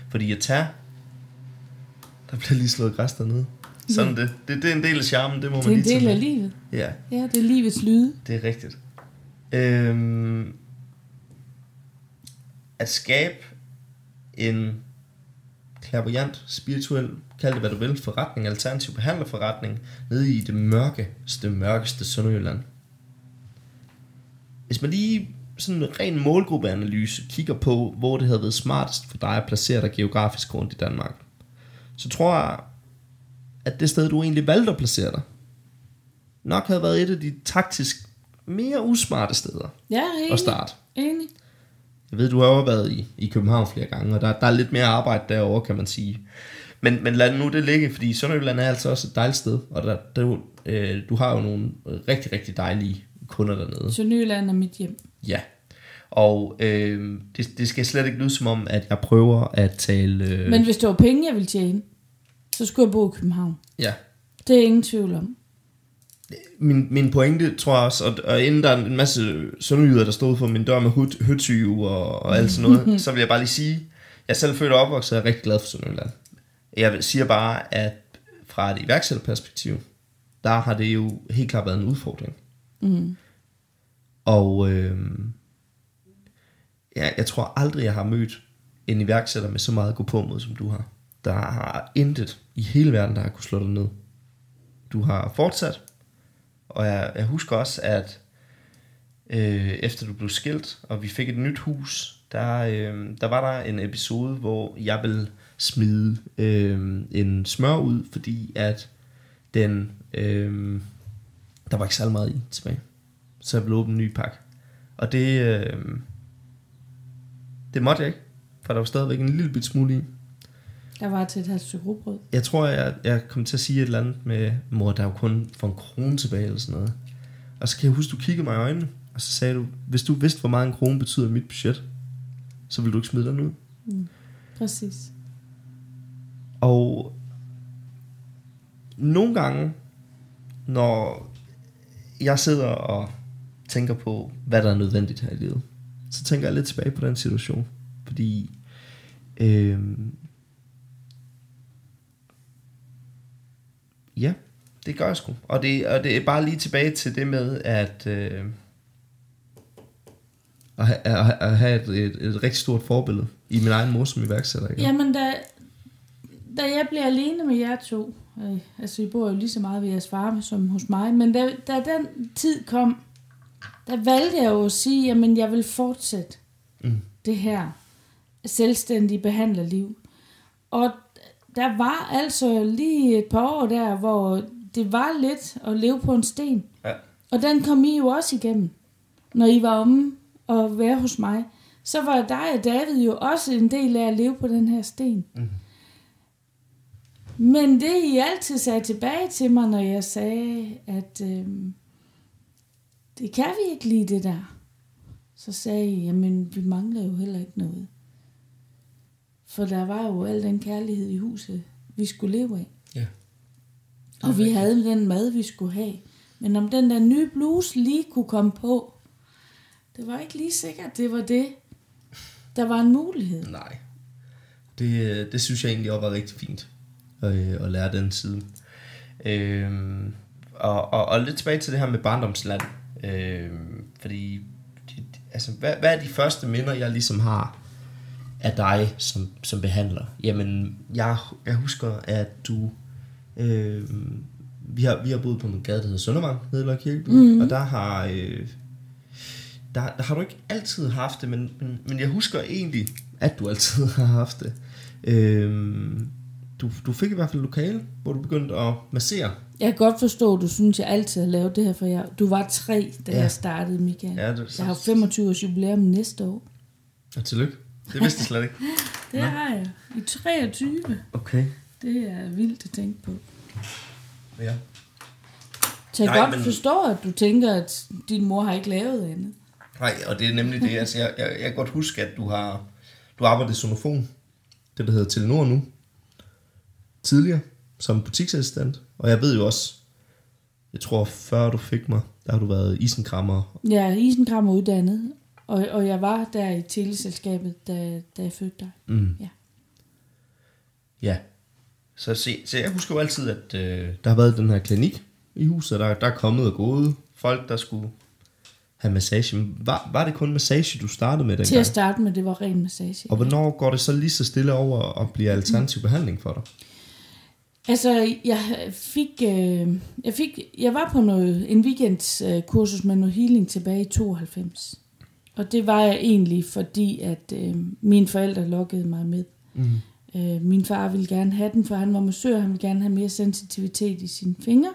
Fordi at tage, der bliver lige slået græs dernede. Sådan det. det. Det er en del af charmen, det må Det man er en lige tage del af livet. Ja, Ja, det er livets lyde. det er rigtigt. Øhm, at skabe en klaverjant, spirituel, kald det hvad du vil, forretning, alternativ behandlerforretning, nede i det mørkeste, mørkeste Sønderjylland. Hvis man lige sådan en ren målgruppeanalyse kigger på, hvor det havde været smartest for dig at placere dig geografisk rundt i Danmark, så tror jeg, at det sted, du egentlig valgte at placere dig, nok havde været et af de taktisk mere usmarte steder Ja, at enig. starte. enig. Jeg ved, du har jo været i, i København flere gange, og der, der er lidt mere arbejde derovre, kan man sige. Men, men lad nu det ligge, fordi Sønderjylland er altså også et dejligt sted, og der, der, er øh, du har jo nogle rigtig, rigtig dejlige kunder dernede. Sønderjylland er mit hjem. Ja. Og øh, det, det skal slet ikke lyde som om, at jeg prøver at tale... Øh, Men hvis det var penge, jeg ville tjene, så skulle jeg bo i København. ja. Det er ingen tvivl om. Min, min pointe, tror jeg også, og, og inden der er en masse sønderjyder, der stod for min dør med hud, høtyve og, og alt sådan noget, (laughs) så vil jeg bare lige sige, jeg er selv født og opvokset, og er rigtig glad for Sønderjylland. Jeg siger bare, at fra et iværksætterperspektiv, der har det jo helt klart været en udfordring. Mm. Og øh, ja, jeg tror aldrig, jeg har mødt en iværksætter med så meget at gå på mod, som du har. Der har intet i hele verden, der har kunne slå dig ned. Du har fortsat, og jeg, jeg husker også, at øh, efter du blev skilt, og vi fik et nyt hus, der, øh, der var der en episode, hvor jeg ville smide øh, en smør ud, fordi at den, øh, der var ikke særlig meget i tilbage. Så jeg blev åbne en ny pakke. Og det, øh, det måtte jeg ikke, for der var stadigvæk en lille bit smule i. Der var til et halvt stykke rugbrød. Jeg tror, jeg, jeg kom til at sige et eller andet med, mor, der er jo kun for en krone tilbage, eller sådan noget. Og så kan jeg huske, du kiggede mig i øjnene, og så sagde du, hvis du vidste, hvor meget en krone betyder i mit budget, så ville du ikke smide den ud. Mm. Præcis. Og nogle gange, når jeg sidder og tænker på, hvad der er nødvendigt her i livet, så tænker jeg lidt tilbage på den situation. Fordi øh, ja, det gør jeg sgu. Og det, og det er bare lige tilbage til det med, at øh, at, at, at have et, et, et rigtig stort forbillede i min egen mor som iværksætter. Ikke? Jamen, da, da jeg blev alene med jer to, øh, altså I bor jo lige så meget ved jeres far som hos mig, men da, da den tid kom, der valgte jeg jo at sige, jamen jeg vil fortsætte Mm. det her selvstændige behandlerliv. Og der var altså lige et par år der, hvor det var lidt at leve på en sten. Ja. Og den kom I jo også igennem, når I var omme og være hos mig. Så var dig og David jo også en del af at leve på den her sten. Mhm. Men det I altid sagde tilbage til mig, når jeg sagde, at øhm, det kan vi ikke lide det der. Så sagde I, jamen vi mangler jo heller ikke noget. For der var jo al den kærlighed i huset, vi skulle leve af. Ja. Og vi havde den mad, vi skulle have. Men om den der nye bluse lige kunne komme på, det var ikke lige sikkert, det var det. Der var en mulighed. Nej. Det, øh, det synes jeg egentlig også var rigtig fint at, øh, at lære den side. Øhm, og, og, og lidt tilbage til det her med barndomsland. Øhm, fordi, altså, hvad, hvad er de første minder, jeg ligesom har af dig som, som behandler? Jamen, jeg, jeg husker, at du... Øhm, vi, har, vi har boet på en gade, der hedder Søndervang, nede i Løg Kirkeby, mm. og der har... Øh, der, der har du ikke altid haft det, men, men, men jeg husker egentlig, at du altid (laughs) har haft det. Øhm, du, du fik i hvert fald lokale, hvor du begyndte at massere. Jeg kan godt forstå, at du synes, jeg altid har lavet det her for jer. Du var tre, da Ja. jeg startede, Michael. Ja, det, Jeg har 25 års jubilæum næste år. Og tillykke. Det vidste jeg slet ikke. (laughs) Det har jeg. I 23. Okay. Det er vildt at tænke på. Ja. Så jeg Nej, godt men- forstå, at du tænker, at din mor har ikke lavet andet. Nej, og det er nemlig det. Altså, jeg, jeg, jeg kan godt huske, at du har du arbejdet i Sonofon, det der hedder Telenor nu, tidligere, som butiksassistent. Og jeg ved jo også, jeg tror før du fik mig, der har du været isenkrammer. Er isenkrammer uddannet, og, og jeg var der i teleselskabet, da, da jeg fødte dig. Mm. Ja. Ja. Så, se, så jeg husker jo altid, at øh, der har været den her klinik i huset, der, der er kommet og gået folk, der skulle have massage. Var, var det kun massage, du startede med Til dengang? at starte med, det var ren massage. Og hvornår går det så lige så stille over og bliver alternativ behandling for dig? Altså, jeg fik, øh, jeg fik, jeg var på noget, en weekends øh, med noget healing tilbage i 92. Og det var jeg egentlig, fordi at øh, mine forældre lokkede mig med. Mm. Øh, min far ville gerne have den, for han var massør, han ville gerne have mere sensitivitet i sine fingre.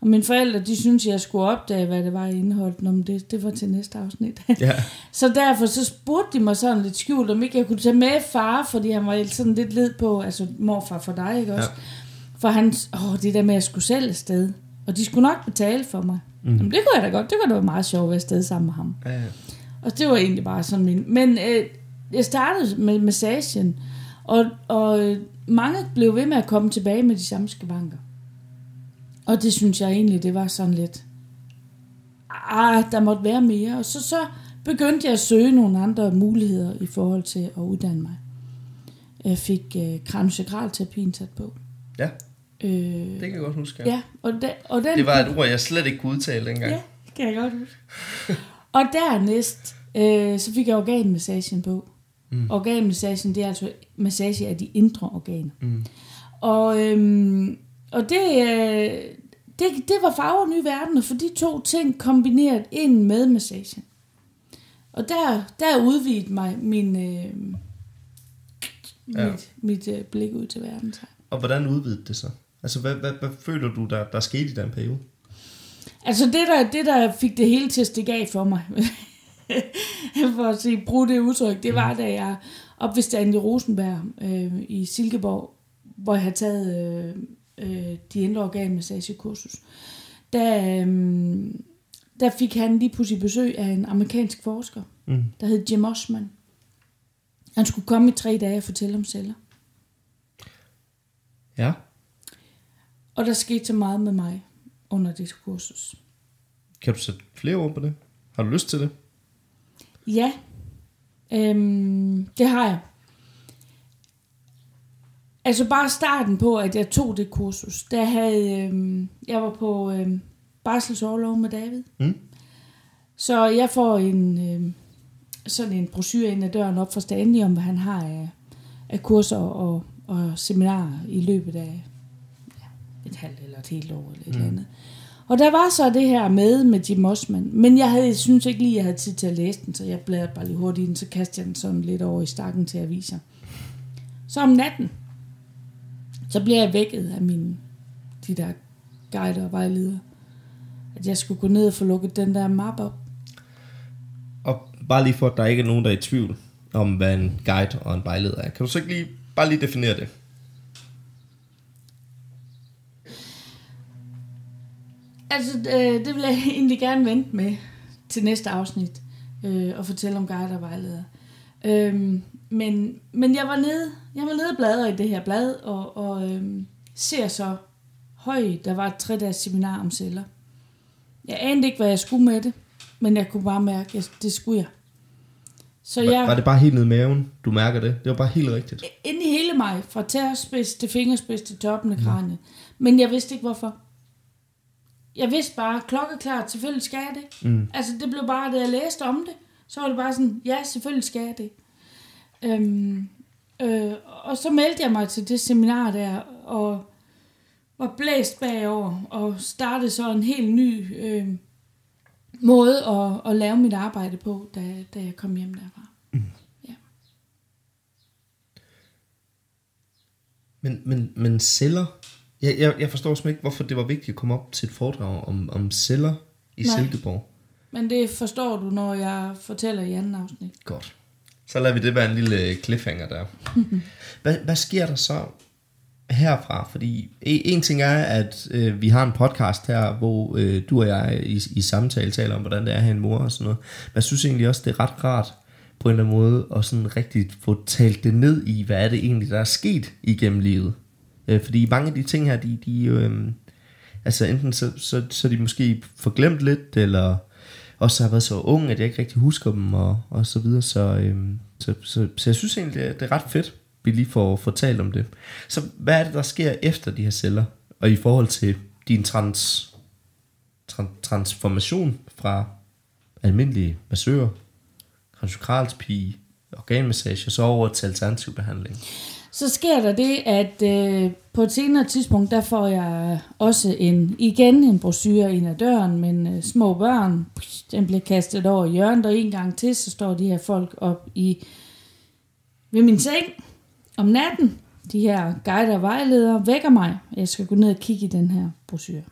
Og mine forældre, de syntes, jeg skulle opdage, hvad det var i indholdet. Nå, men det, det var til næste afsnit. (laughs) Ja. Så derfor så spurgte de mig sådan lidt skjult, om ikke jeg kunne tage med far, fordi han var sådan lidt led på, altså morfar for dig, ikke også? Ja. For han, åh, det der med, at jeg skulle selv afsted. Og de skulle nok betale for mig. Mm. Jamen, det kunne jeg da godt. Det kunne da være meget sjovt at være afsted sammen med ham. Ja, ja. Og det var egentlig bare sådan min... Men øh, jeg startede med massagen, og, og øh, mange blev ved med at komme tilbage med de samme skavanker. Og det synes jeg egentlig, det var sådan lidt... Ah, der måtte være mere. Og så, så begyndte jeg at søge nogle andre muligheder i forhold til at uddanne mig. Jeg fik øh, kraniosakralterapien sat på. ja, Øh, det kan jeg godt huske. Ja. ja, og, den, og den Det var et ord, jeg slet ikke kunne udtale dengang. Ja, det kan jeg godt huske. (laughs) og dernæst, øh, så fik jeg organmassagen på. Mm. Organmassagen, det er altså massage af de indre organer. Mm. Og, øhm, og det, øh, det, det var farver nye verdener, for de to ting kombineret ind med massagen. Og der, der udvidet mig min, øh, Ja. mit, mit øh, blik ud til verden. Så. Og hvordan udvidede det så? Altså, hvad, hvad, hvad føler du, der, der skete i den periode? Altså det der, det, der fik det hele til at stikke af for mig, (laughs) for at sige, bruge det udtryk, det var, da jeg op ved Stanley Rosenberg øh, i Silkeborg, hvor jeg havde taget øh, øh, de indre organmassagekursus. Der, øh, der fik han lige pludselig besøg af en amerikansk forsker, Mm. der hed Jim Osman. Han skulle komme i tre dage og fortælle om celler. Ja. Og der skete så meget med mig under det kursus. Kan du sætte flere ord på det? Har du lyst til det? Ja, øhm, det har jeg. Altså bare starten på, at jeg tog det kursus, der havde, øhm, jeg var på øhm, barselsårlov med David. Mm. Så jeg får en, øhm, sådan en brochure ind ad døren op for Stanley, om hvad han har af, af kurser og, og seminarer i løbet af et halvt eller et helt år eller et mm. andet. Og der var så det her med med Jim Osman, men jeg havde, synes ikke lige, jeg havde tid til at læse den, så jeg bladrede bare lige hurtigt i den, så kastede jeg den sådan lidt over i stakken til aviser. Så om natten, så bliver jeg vækket af mine, de der guider og vejledere, at jeg skulle gå ned og få lukket den der map op. Og bare lige for, at der ikke er nogen, der er i tvivl om, hvad en guide og en vejleder er. Kan du så ikke lige, bare lige definere det? Altså, øh, det vil jeg (laughs) egentlig gerne vente med til næste afsnit, øh, og fortælle om guider og vejledere. Øhm, men, men jeg var nede, jeg var nede og bladre i det her blad, og, og øhm, ser så høj, der var et tre dages seminar om celler. Jeg anede ikke, hvad jeg skulle med det, men jeg kunne bare mærke, at det skulle jeg. Så Var, jeg, var det bare helt ned i maven, du mærker det? Det var bare helt rigtigt. inde i hele mig, fra tæerspids til fingerspids til toppen af kraniet. Men jeg vidste ikke, hvorfor. Jeg vidste bare, klokkeklart, selvfølgelig skal jeg det. Mm. Altså, det blev bare, da jeg læste om det, så var det bare sådan, ja, selvfølgelig skal jeg det. Øhm, øh, og så meldte jeg mig til det seminar der, og var blæst bagover, og startede så en helt ny øh, måde at, at lave mit arbejde på, da, da jeg kom hjem derfra. Men, men, men celler... Jeg, jeg, jeg forstår simpelthen ikke, hvorfor det var vigtigt at komme op til et foredrag om, om celler i Nej. Silkeborg. Men det forstår du, når jeg fortæller i anden afsnit. Godt. Så lader vi det være en lille cliffhanger der. (laughs) hvad, hvad sker der så herfra? Fordi e- en ting er, at øh, vi har en podcast her, hvor øh, du og jeg i, i samtale taler om, hvordan det er at have en mor og sådan noget. Men jeg synes egentlig også, det er ret rart på en eller anden måde at sådan rigtig få talt det ned i, hvad er det egentlig, der er sket igennem livet. Øh, fordi mange af de ting her, de, de øh, altså enten så, så, så de måske forglemt lidt, eller også har været så ung, at jeg ikke rigtig husker dem, og, og så videre. Så, øh, så, så, så jeg synes egentlig, det er, det er ret fedt, vi lige får fortalt om det. Så hvad er det, der sker efter de her celler, og i forhold til din trans, trans, transformation fra almindelige massører, transkralspige, organmassage, og så over til alternativ behandling. Så sker der det, at øh, på et senere tidspunkt, der får jeg også en, igen en brochure ind ad døren, men øh, små børn, den bliver kastet over i hjørnet, og en gang til, så står de her folk op i ved min seng om natten. De her guider og vejledere vækker mig. Jeg skal gå ned og kigge i den her brochure.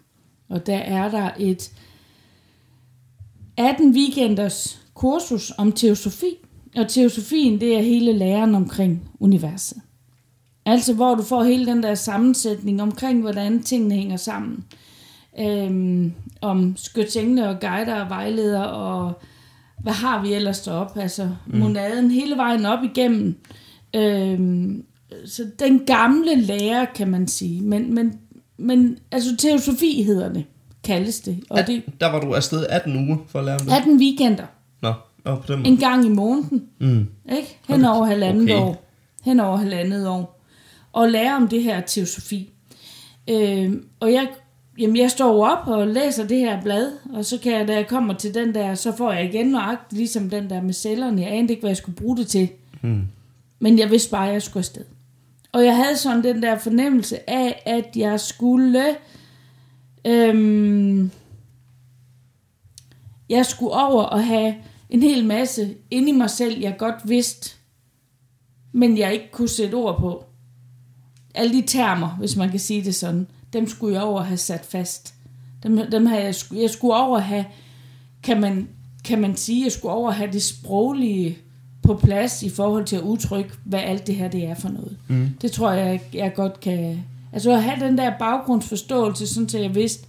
Og der er der et 18 weekenders kursus om teosofi. Og teosofien, det er hele læren omkring universet. Altså hvor du får hele den der sammensætning omkring, hvordan tingene hænger sammen. Øhm, om skytsengle og guider og vejledere og hvad har vi ellers deroppe? Altså mm. monaden hele vejen op igennem. Øhm, så den gamle lære, kan man sige. Men, men, men altså teosofi hedder det, kaldes det. Og At, det der var du afsted 18 uger for at lære om det. 18 weekender. Nå, og på den måde. En gang i måneden. Mm. Ikke? Hen over halvandet okay. år. Hen over halvandet år. Og lære om det her teosofi. Øh, og jeg, jamen jeg står op og læser det her blad, og så kan jeg, da jeg kommer til den der, så får jeg igen nøjagtigt ligesom den der med cellerne. Jeg anede ikke, hvad jeg skulle bruge det til. Mm. Men jeg vidste bare, at jeg skulle afsted. Og jeg havde sådan den der fornemmelse af, at jeg skulle... Øhm, jeg skulle over og have en hel masse inde i mig selv, jeg godt vidste, men jeg ikke kunne sætte ord på. Alle de termer, hvis man kan sige det sådan, dem skulle jeg over have sat fast. Dem, dem har jeg, jeg skulle over have, kan man, kan man sige, jeg skulle over have det sproglige på plads i forhold til at udtrykke, hvad alt det her det er for noget. Mm. Det tror jeg, jeg godt kan... Altså at have den der baggrundsforståelse, sådan så jeg vidste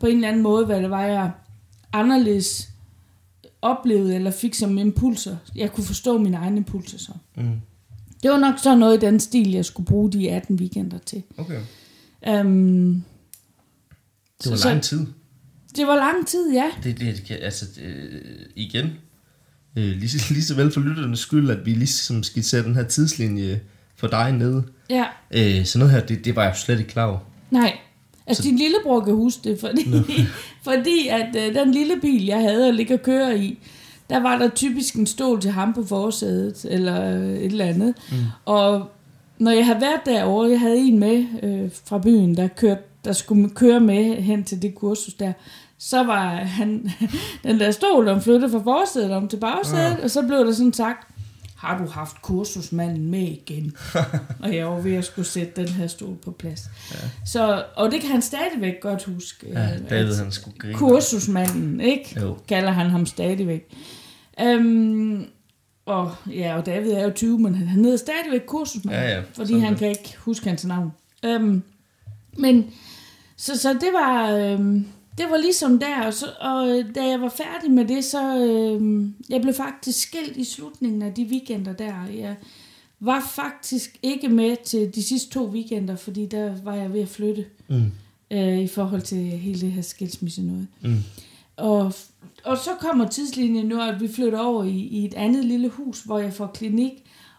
på en eller anden måde, hvad det var, jeg anderledes oplevede eller fik som impulser. Jeg kunne forstå mine egne impulser så. Mm. Det var nok så noget i den stil, jeg skulle bruge de 18 weekender til. Okay. Um, Det var Så- lang tid. det var lang tid, ja. Det, det, kan- altså, øh, igen, øh, lige, lige så vel for lytternes skyld, at vi ligesom skitserer den her tidslinje for dig ned. Ja, Øh, så noget her, det, det var jeg slet ikke klar over. nej. Altså, din lillebror kan huske det, fordi, (laughs) fordi at øh, den lille bil, jeg havde at ligge og køre i, der var der typisk en stol til ham på forsædet, eller øh, et eller andet. Mm. Og når jeg havde været derovre, jeg havde en med øh, fra byen, der, kørte, der skulle køre med hen til det kursus der, så var han, (laughs) den der stol, der flyttede fra forsædet om til bagsædet, og så blev der sådan sagt, har du haft kursusmanden med igen? (laughs) og jeg var ved at skulle sætte den her stol på plads. Ja. Så, og det kan han stadigvæk godt huske. Ja, øh, David han skulle grine. kursusmanden, ikke? Jo. Kalder han ham stadigvæk. Øhm, og ja, og David er jo 20, men han, hedder stadigvæk kursusmanden, Ja, ja, fordi han det. kan ikke huske hans navn. Øhm, men, så, så det var, øhm, det var ligesom der, og, så, og øh, da jeg var færdig med det, så øhm, jeg blev faktisk skilt i slutningen af de weekender der. Jeg var faktisk ikke med til de sidste to weekender, fordi der var jeg ved at flytte Mm. øh, i forhold til hele det her skilsmisse noget. Mm. Og, og så kommer tidslinjen nu, at vi flytter over i, i et andet lille hus, hvor jeg får klinik.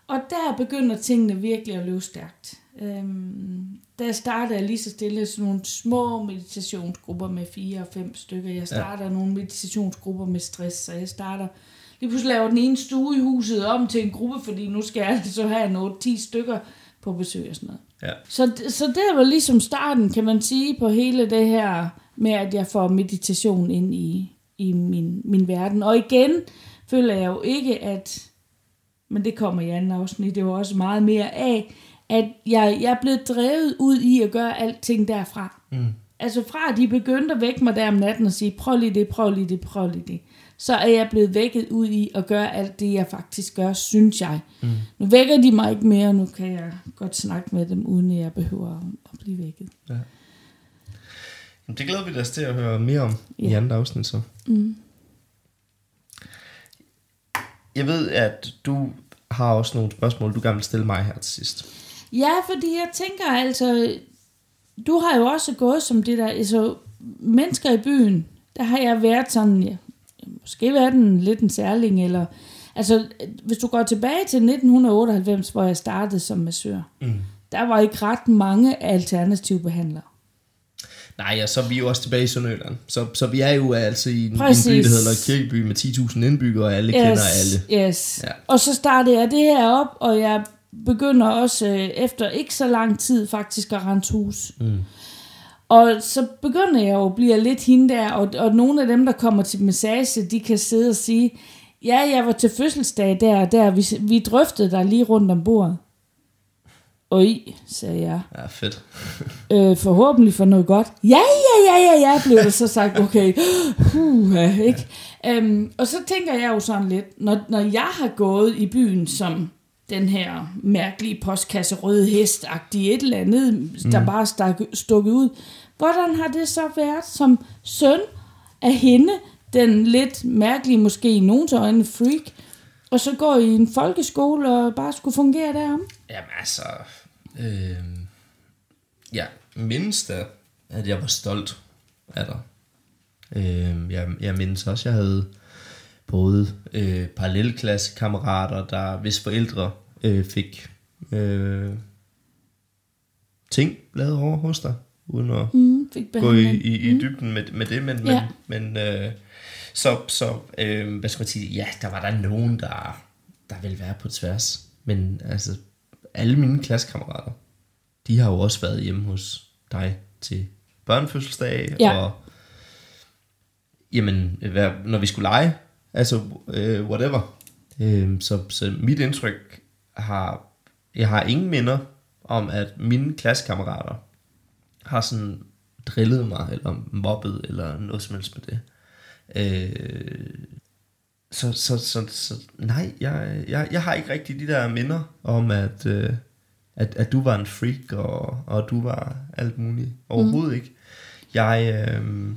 Og der begynder tingene virkelig at løbe stærkt. Øhm, der starter jeg lige så stille sådan nogle små meditationsgrupper med fire og fem stykker. Jeg starter ja. nogle meditationsgrupper med stress, så jeg starter lige pludselig laver den ene stue i huset om til en gruppe, fordi nu skal jeg (laughs) så have nogle 10 stykker på besøg og sådan noget. Ja. Så, så det var ligesom starten, kan man sige, på hele det her med, at jeg får meditation ind i, i min, min verden. Og igen føler jeg jo ikke, at, men det kommer i anden afsnit, det var også meget mere af, at jeg, jeg er blevet drevet ud i at gøre alting derfra. Mm. Altså fra at de begyndte at vække mig der om natten og sige, prøv lige det, prøv lige det, prøv lige det. Så er jeg blevet vækket ud i at gøre alt det, jeg faktisk gør, synes jeg. Mm. Nu vækker de mig ikke mere, nu kan jeg godt snakke med dem, uden at jeg behøver at blive vækket. Jamen, Det glæder vi os til at høre mere om ja. i Ja. andet afsnit så. Mm. Jeg ved, at du har også nogle spørgsmål, du gerne vil stille mig her til sidst. Ja, fordi jeg tænker altså, du har jo også gået som det der, altså mennesker i byen, der har jeg været sådan, ja, måske været en lidt en særling, eller, altså hvis du går tilbage til 1998, hvor jeg startede som massør, Mm. der var ikke ret mange alternative behandlere. Nej, ja, så er vi jo også tilbage i Sønderjylland. Så, så vi er jo altså i en, en Præcis. by, der hedder Kirkeby med 10.000 indbyggere, og alle yes. kender alle. Yes. Ja. Og så startede jeg det her op, og jeg begynder også øh, efter ikke så lang tid faktisk at rense hus. Mm. Og så begynder jeg jo at blive lidt hende der, og, og nogle af dem, der kommer til massage, de kan sidde og sige, ja, jeg var til fødselsdag der og der, vi, vi drøftede dig lige rundt om bordet. Oj, sagde jeg. Ja, fedt. (laughs) Øh, forhåbentlig for noget godt. Ja, ja, ja, ja, ja, blev det så sagt. (laughs) Okay, uh, ikke? Um, og så tænker jeg jo sådan lidt, når, når jeg har gået i byen som den her mærkelige postkasse røde hest et eller andet, der bare stak, stukket ud. Hvordan har det så været som søn af hende, den lidt mærkelige, måske i nogens øjne freak, og så går i en folkeskole og bare skulle fungere derom? Jamen altså, øh, ja, mindes da, at jeg var stolt af dig. Øh, jeg, jeg mindes også, at jeg havde både øh, parallelklassekammerater, der hvis forældre øh, fik øh, ting lavet over hos dig, uden at Mm, fik gå i, i, i dybden med, med det, men, Ja. men, men øh, så, så øh, hvad skal man sige, ja, der var der nogen, der, der ville være på tværs, men altså, alle mine klassekammerater, de har jo også været hjemme hos dig til børnefødselsdag, Ja. og jamen, når vi skulle lege Altså, øh, whatever. Øh, så, så mit indtryk har, jeg har ingen minder om, at mine klassekammerater har sådan drillet mig, eller mobbet, eller noget som helst med det. Øh, så, så, så, så nej, jeg, jeg, jeg har ikke rigtig de der minder om, at, øh, at, at du var en freak, og, og du var alt muligt. Overhovedet mm. ikke. Jeg, øh,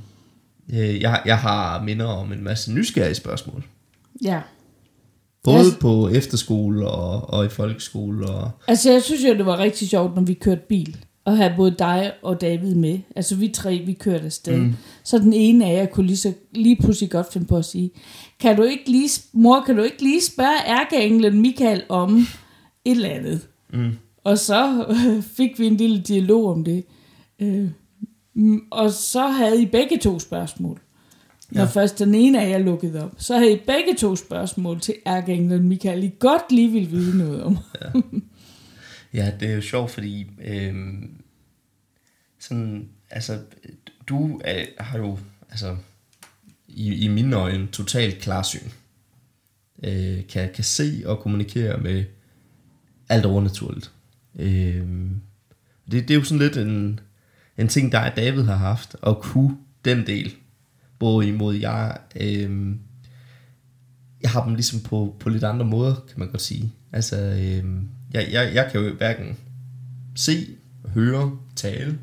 øh, jeg, jeg har minder om en masse nysgerrige spørgsmål. Ja. Både Altså- på efterskole og, og i folkeskole. Og, Altså, jeg synes jo, det var rigtig sjovt, når vi kørte bil, og havde både dig og David med. Altså, vi tre, vi kørte afsted. Mm. Så den ene af jer kunne lige, så, lige pludselig godt finde på at sige, kan du ikke lige, mor, kan du ikke lige spørge ærkeenglen Michael om et eller andet? mm, Og så øh, (laughs) fik vi en lille dialog om det. Øh, og så havde I begge to spørgsmål. Når Ja. først den ene af jer lukkede op, så havde I begge to spørgsmål til ærkeenglen Michael, I godt lige ville vide noget om. (laughs) ja, det er jo sjovt, fordi øh, sådan, altså, du er, har jo altså, i, i mine øjne totalt klarsyn. Øh, kan, kan se og kommunikere med alt overnaturligt. Øh, det, det er jo sådan lidt en, en ting, der er David har haft, at kunne den del. Hvorimod jeg, øh, jeg har dem ligesom på, på lidt andre måder, kan man godt sige. Altså, øh, jeg, jeg, jeg kan jo hverken se, høre, tale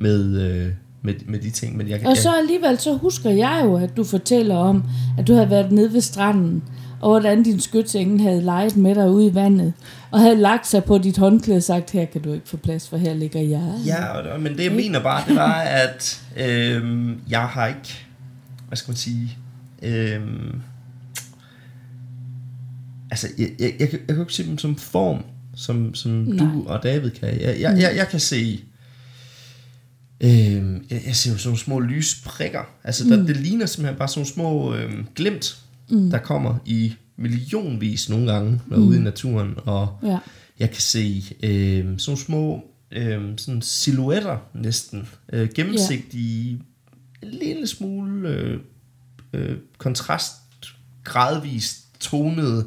med, øh, med, med de ting, men jeg kan... Og så alligevel, så husker jeg jo, at du fortæller om, at du havde været nede ved stranden, og hvordan din skytsengel havde leget med dig ude i vandet, og havde lagt sig på dit håndklæde og sagt, her kan du ikke få plads, for her ligger jeg. Ja, men det jeg mener bare, det var, at øh, jeg har ikke, hvad skal man sige, øh, altså, jeg, jeg, jeg, kan- jeg kan ikke se dem som form, som, som Nej. du og David kan. Jeg, jeg, jeg, jeg kan se, øh, jeg, jeg ser jo sådan nogle små lysprikker. Altså, der, det ligner simpelthen bare sådan nogle små øh, glimt, mm. der kommer i millionvis nogle gange, når mm. ude i naturen, og Ja. jeg kan se øh, sådan små øh, sådan silhuetter næsten, øh, gennemsigtige, en lille smule øh, øh, kontrast, gradvist tonede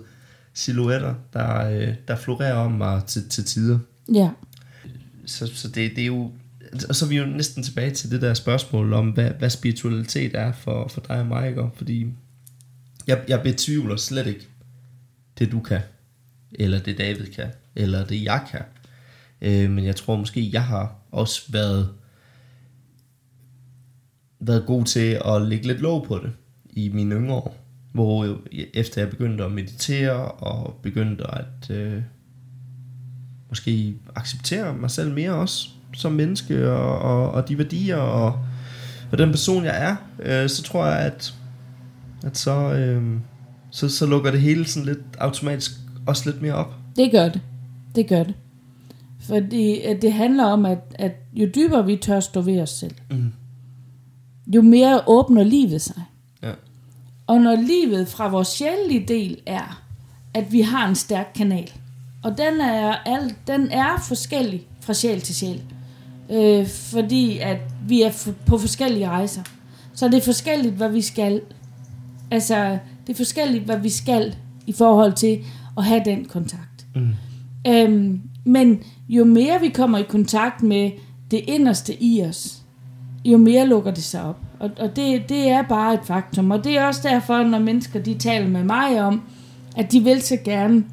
silhuetter, der, øh, der florerer om mig til, til tider. ja. Så, så det, det er jo, og så er vi jo næsten tilbage til det der spørgsmål om, hvad, hvad spiritualitet er for, for dig og mig, ikke? fordi jeg, jeg betvivler slet ikke det du kan, eller det David kan, eller det jeg kan. Øh, men jeg tror måske, jeg har også været, været god til at lægge lidt låg på det i mine yngre år. Hvor jeg, efter jeg begyndte at meditere og begyndte at øh, måske acceptere mig selv mere også som menneske og, og, og de værdier og, og den person jeg er, øh, så tror jeg, at, at så, øh, så, så lukker det hele sådan lidt automatisk også lidt mere op. Det gør det. Det gør det. Fordi at det handler om, at, at jo dybere vi tør stå ved os selv, Mm. jo mere åbner livet sig. Ja. Og når livet fra vores sjælelige del er, at vi har en stærk kanal, og den er, al, den er forskellig fra sjæl til sjæl, øh, fordi at vi er på forskellige rejser. Så det er forskelligt, hvad vi skal. Altså, det er forskelligt, hvad vi skal i forhold til at have den kontakt. Mm. Øhm, men jo mere vi kommer i kontakt med det inderste i os, jo mere lukker det sig op. Og, og det, det er bare et faktum. Og det er også derfor, når mennesker de taler med mig om, at de vil så gerne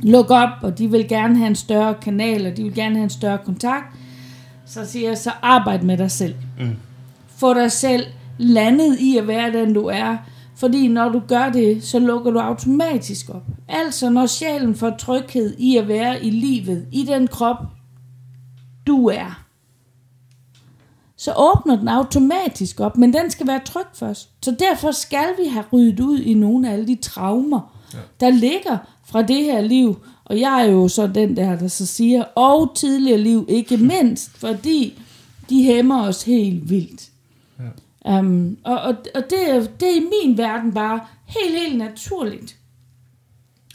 lukke op, og de vil gerne have en større kanal, og de vil gerne have en større kontakt, så siger jeg, så arbejd med dig selv. Mm. Få dig selv landet i at være den, du er. Fordi når du gør det, så lukker du automatisk op. Altså når sjælen får tryghed i at være i livet, i den krop, du er, så åbner den automatisk op, men den skal være tryg først. Så derfor skal vi have ryddet ud i nogle af alle de traumer, ja. der ligger fra det her liv. Og jeg er jo så den der, der så siger, og tidligere liv ikke mindst, fordi de hæmmer os helt vildt. Um, og og, og det, det er i min verden bare helt, helt naturligt.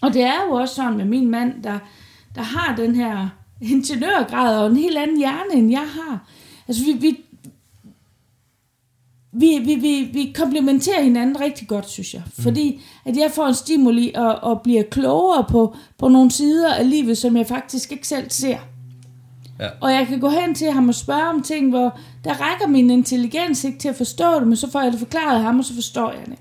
Og det er jo også sådan med min mand, der, der har den her ingeniørgrad og en helt anden hjerne, end jeg har. Altså, vi, vi, vi, vi, vi, vi komplementerer hinanden rigtig godt, synes jeg. Fordi at jeg får en stimuli og, og bliver klogere på, på nogle sider af livet, som jeg faktisk ikke selv ser. Ja. Og jeg kan gå hen til ham og spørge om ting, hvor der rækker min intelligens ikke til at forstå det, men så får jeg det forklaret af ham, og så forstår jeg det.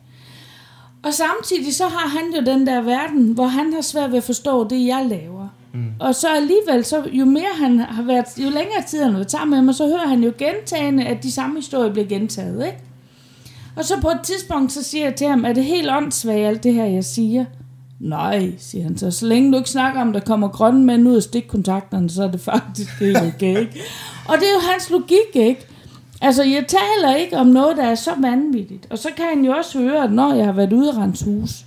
Og samtidig så har han jo den der verden, hvor han har svært ved at forstå det, jeg laver. Mm. Og så alligevel, så jo mere han har været, jo længere tid han har været sammen med mig, så hører han jo gentagende, at de samme historier bliver gentaget, ikke? Og så på et tidspunkt, så siger jeg til ham, er det helt åndssvagt, alt det her, jeg siger? Nej, siger han så. Så længe du ikke snakker om, der kommer grønne mænd ud af stikkontakterne, så er det faktisk (laughs) helt okay, ikke? Og det er jo hans logik, ikke? Altså, jeg taler ikke om noget, der er så vanvittigt. Og så kan han jo også høre, at når jeg har været ude af rense hus,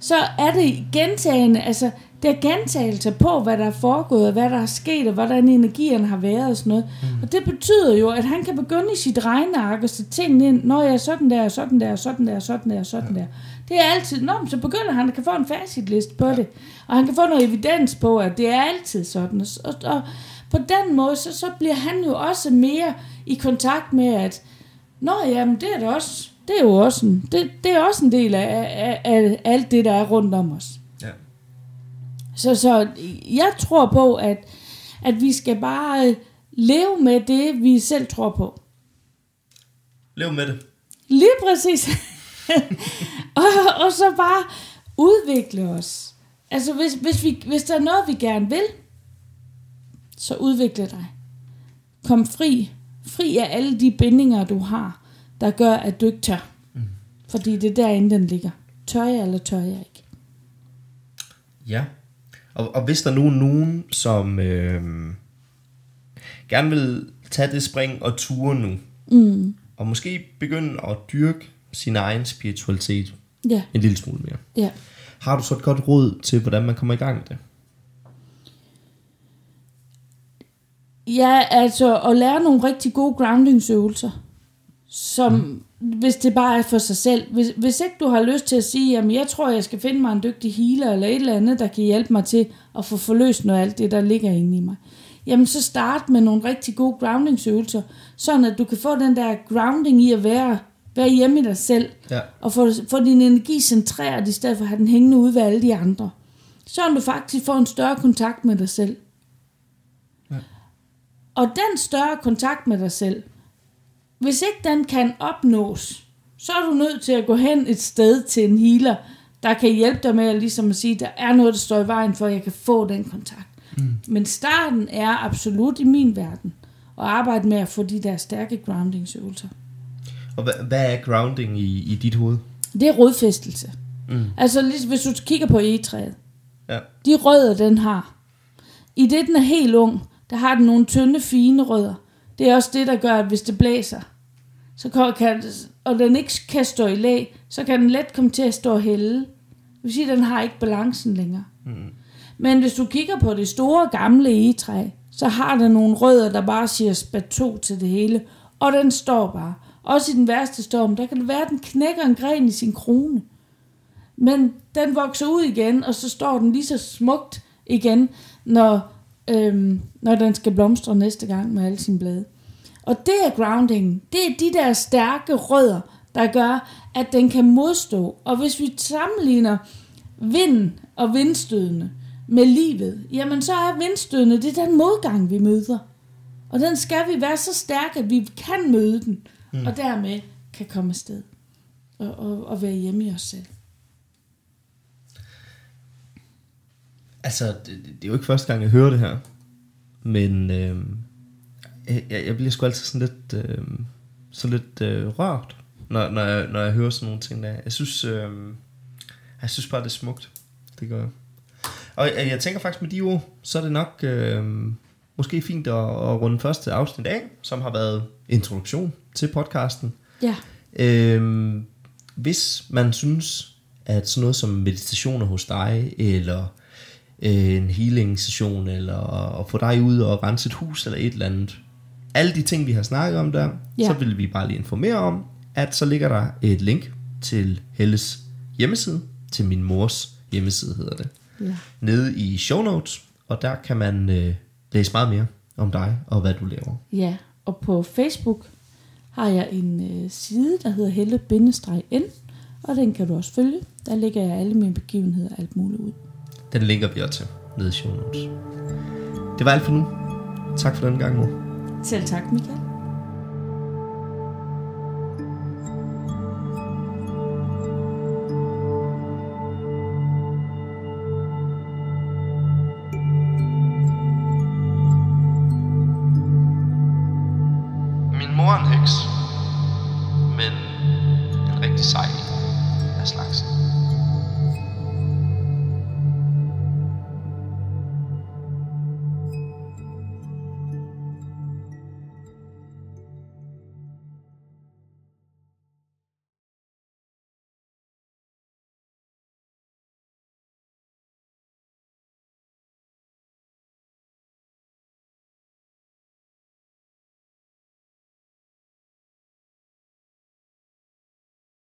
så er det gentagende, altså, det er gentagelse på, hvad der er foregået, og hvad der er sket, og hvordan energien har været og sådan noget. Mm. Og det betyder jo, at han kan begynde i sit regneark og sætte tingene ind, når jeg er sådan der, sådan der, sådan der, sådan der, sådan der. Det er altid, nå, men så begynder han at kan få en facitliste på det, og han kan få noget evidens på, at det er altid sådan. Og, og, og på den måde, så, så bliver han jo også mere i kontakt med, at nå, jamen, det er det også, det er jo også en, det, det er også en del af, af, af alt det, der er rundt om os. Så, så jeg tror på, at, at vi skal bare leve med det, vi selv tror på. Lev med det. Lige præcis. (laughs) og, og så bare udvikle os. Altså, hvis, hvis, vi, hvis der er noget, vi gerne vil, så udvikle dig. Kom fri. Fri af alle de bindinger, du har, der gør, at du ikke tør. Mm. Fordi det er derinde, den ligger. Tør jeg, eller tør jeg ikke? Ja. Og, og hvis der nu er nogen, som øh, gerne vil tage det spring og ture nu, Mm. og måske begynde at dyrke sin egen spiritualitet Ja, en lille smule mere. ja. Har du så et godt råd til, hvordan man kommer i gang med det? Ja, altså at lære nogle rigtig gode groundingsøvelser, som mm. hvis det bare er for sig selv. Hvis, hvis ikke du har lyst til at sige, jamen jeg tror, jeg skal finde mig en dygtig healer eller et eller andet, der kan hjælpe mig til at få forløst noget af alt det, der ligger inde i mig. Jamen så start med nogle rigtig gode groundingsøvelser, sådan at du kan få den der grounding i at være, være hjemme i dig selv, Ja. og få, få din energi centreret, i stedet for at have den hængende ude ved alle de andre. Så du faktisk får en større kontakt med dig selv. Og den større kontakt med dig selv, hvis ikke den kan opnås, så er du nødt til at gå hen et sted til en healer, der kan hjælpe dig med at, ligesom at sige, der er noget, der står i vejen for, at jeg kan få den kontakt. Mm. Men starten er absolut i min verden at arbejde med at få de der stærke groundingsøvelser. Og hvad, hvad er grounding i, i dit hoved? Det er rodfæstelse. Mm. Altså ligesom hvis du kigger på egetræet, Ja. de rødder, den har. I det, den er helt ung, der har den nogle tynde, fine rødder. Det er også det, der gør, at hvis det blæser, så kan, og den ikke kan stå i læ, så kan den let komme til at stå og hælde. Det vil sige, at den har ikke balancen længere. Mm. Men hvis du kigger på det store, gamle egetræ, så har den nogle rødder, der bare siger spato til det hele, og den står bare. Også i den værste storm, der kan det være, at den knækker en gren i sin krone. Men den vokser ud igen, og så står den lige så smukt igen, når, øhm, når den skal blomstre næste gang med alle sine blade. Og det er grounding. Det er de der stærke rødder, der gør, at den kan modstå. Og hvis vi sammenligner vind og vindstødene med livet, jamen så er vindstødene, det er den modgang, vi møder. Og den skal vi være så stærke, at vi kan møde den, mm. og dermed kan komme afsted og, og, og være hjemme i os selv. Altså, det, det er jo ikke første gang, jeg hører det her. Men øh, jeg, jeg bliver sgu altid sådan lidt, øh, sådan lidt øh, rørt, når, når, jeg, når jeg hører sådan nogle ting der. Jeg synes, øh, jeg synes bare, det er smukt. Det gør jeg. Og jeg, jeg tænker faktisk med de ord, så er det nok øh, måske fint at, at runde første afsnit af, som har været introduktion til podcasten. Ja, Øh, hvis man synes, at sådan noget som meditationer hos dig, eller øh, en healing session, eller at få dig ud og rense et hus, eller et eller andet, alle de ting, vi har snakket om der, Ja. så vil vi bare lige informere om, at så ligger der et link til Helles hjemmeside, til min mors hjemmeside hedder det, ja. nede i show notes, og der kan man øh, læse meget mere om dig og hvad du laver. Ja, og på Facebook har jeg en øh, side, der hedder helle-n, og den kan du også følge. Der lægger jeg alle mine begivenheder og alt muligt ud. Den linker vi også til nede i show notes. Det var alt for nu. Tak for den gang, mor. Selv tak, Michael.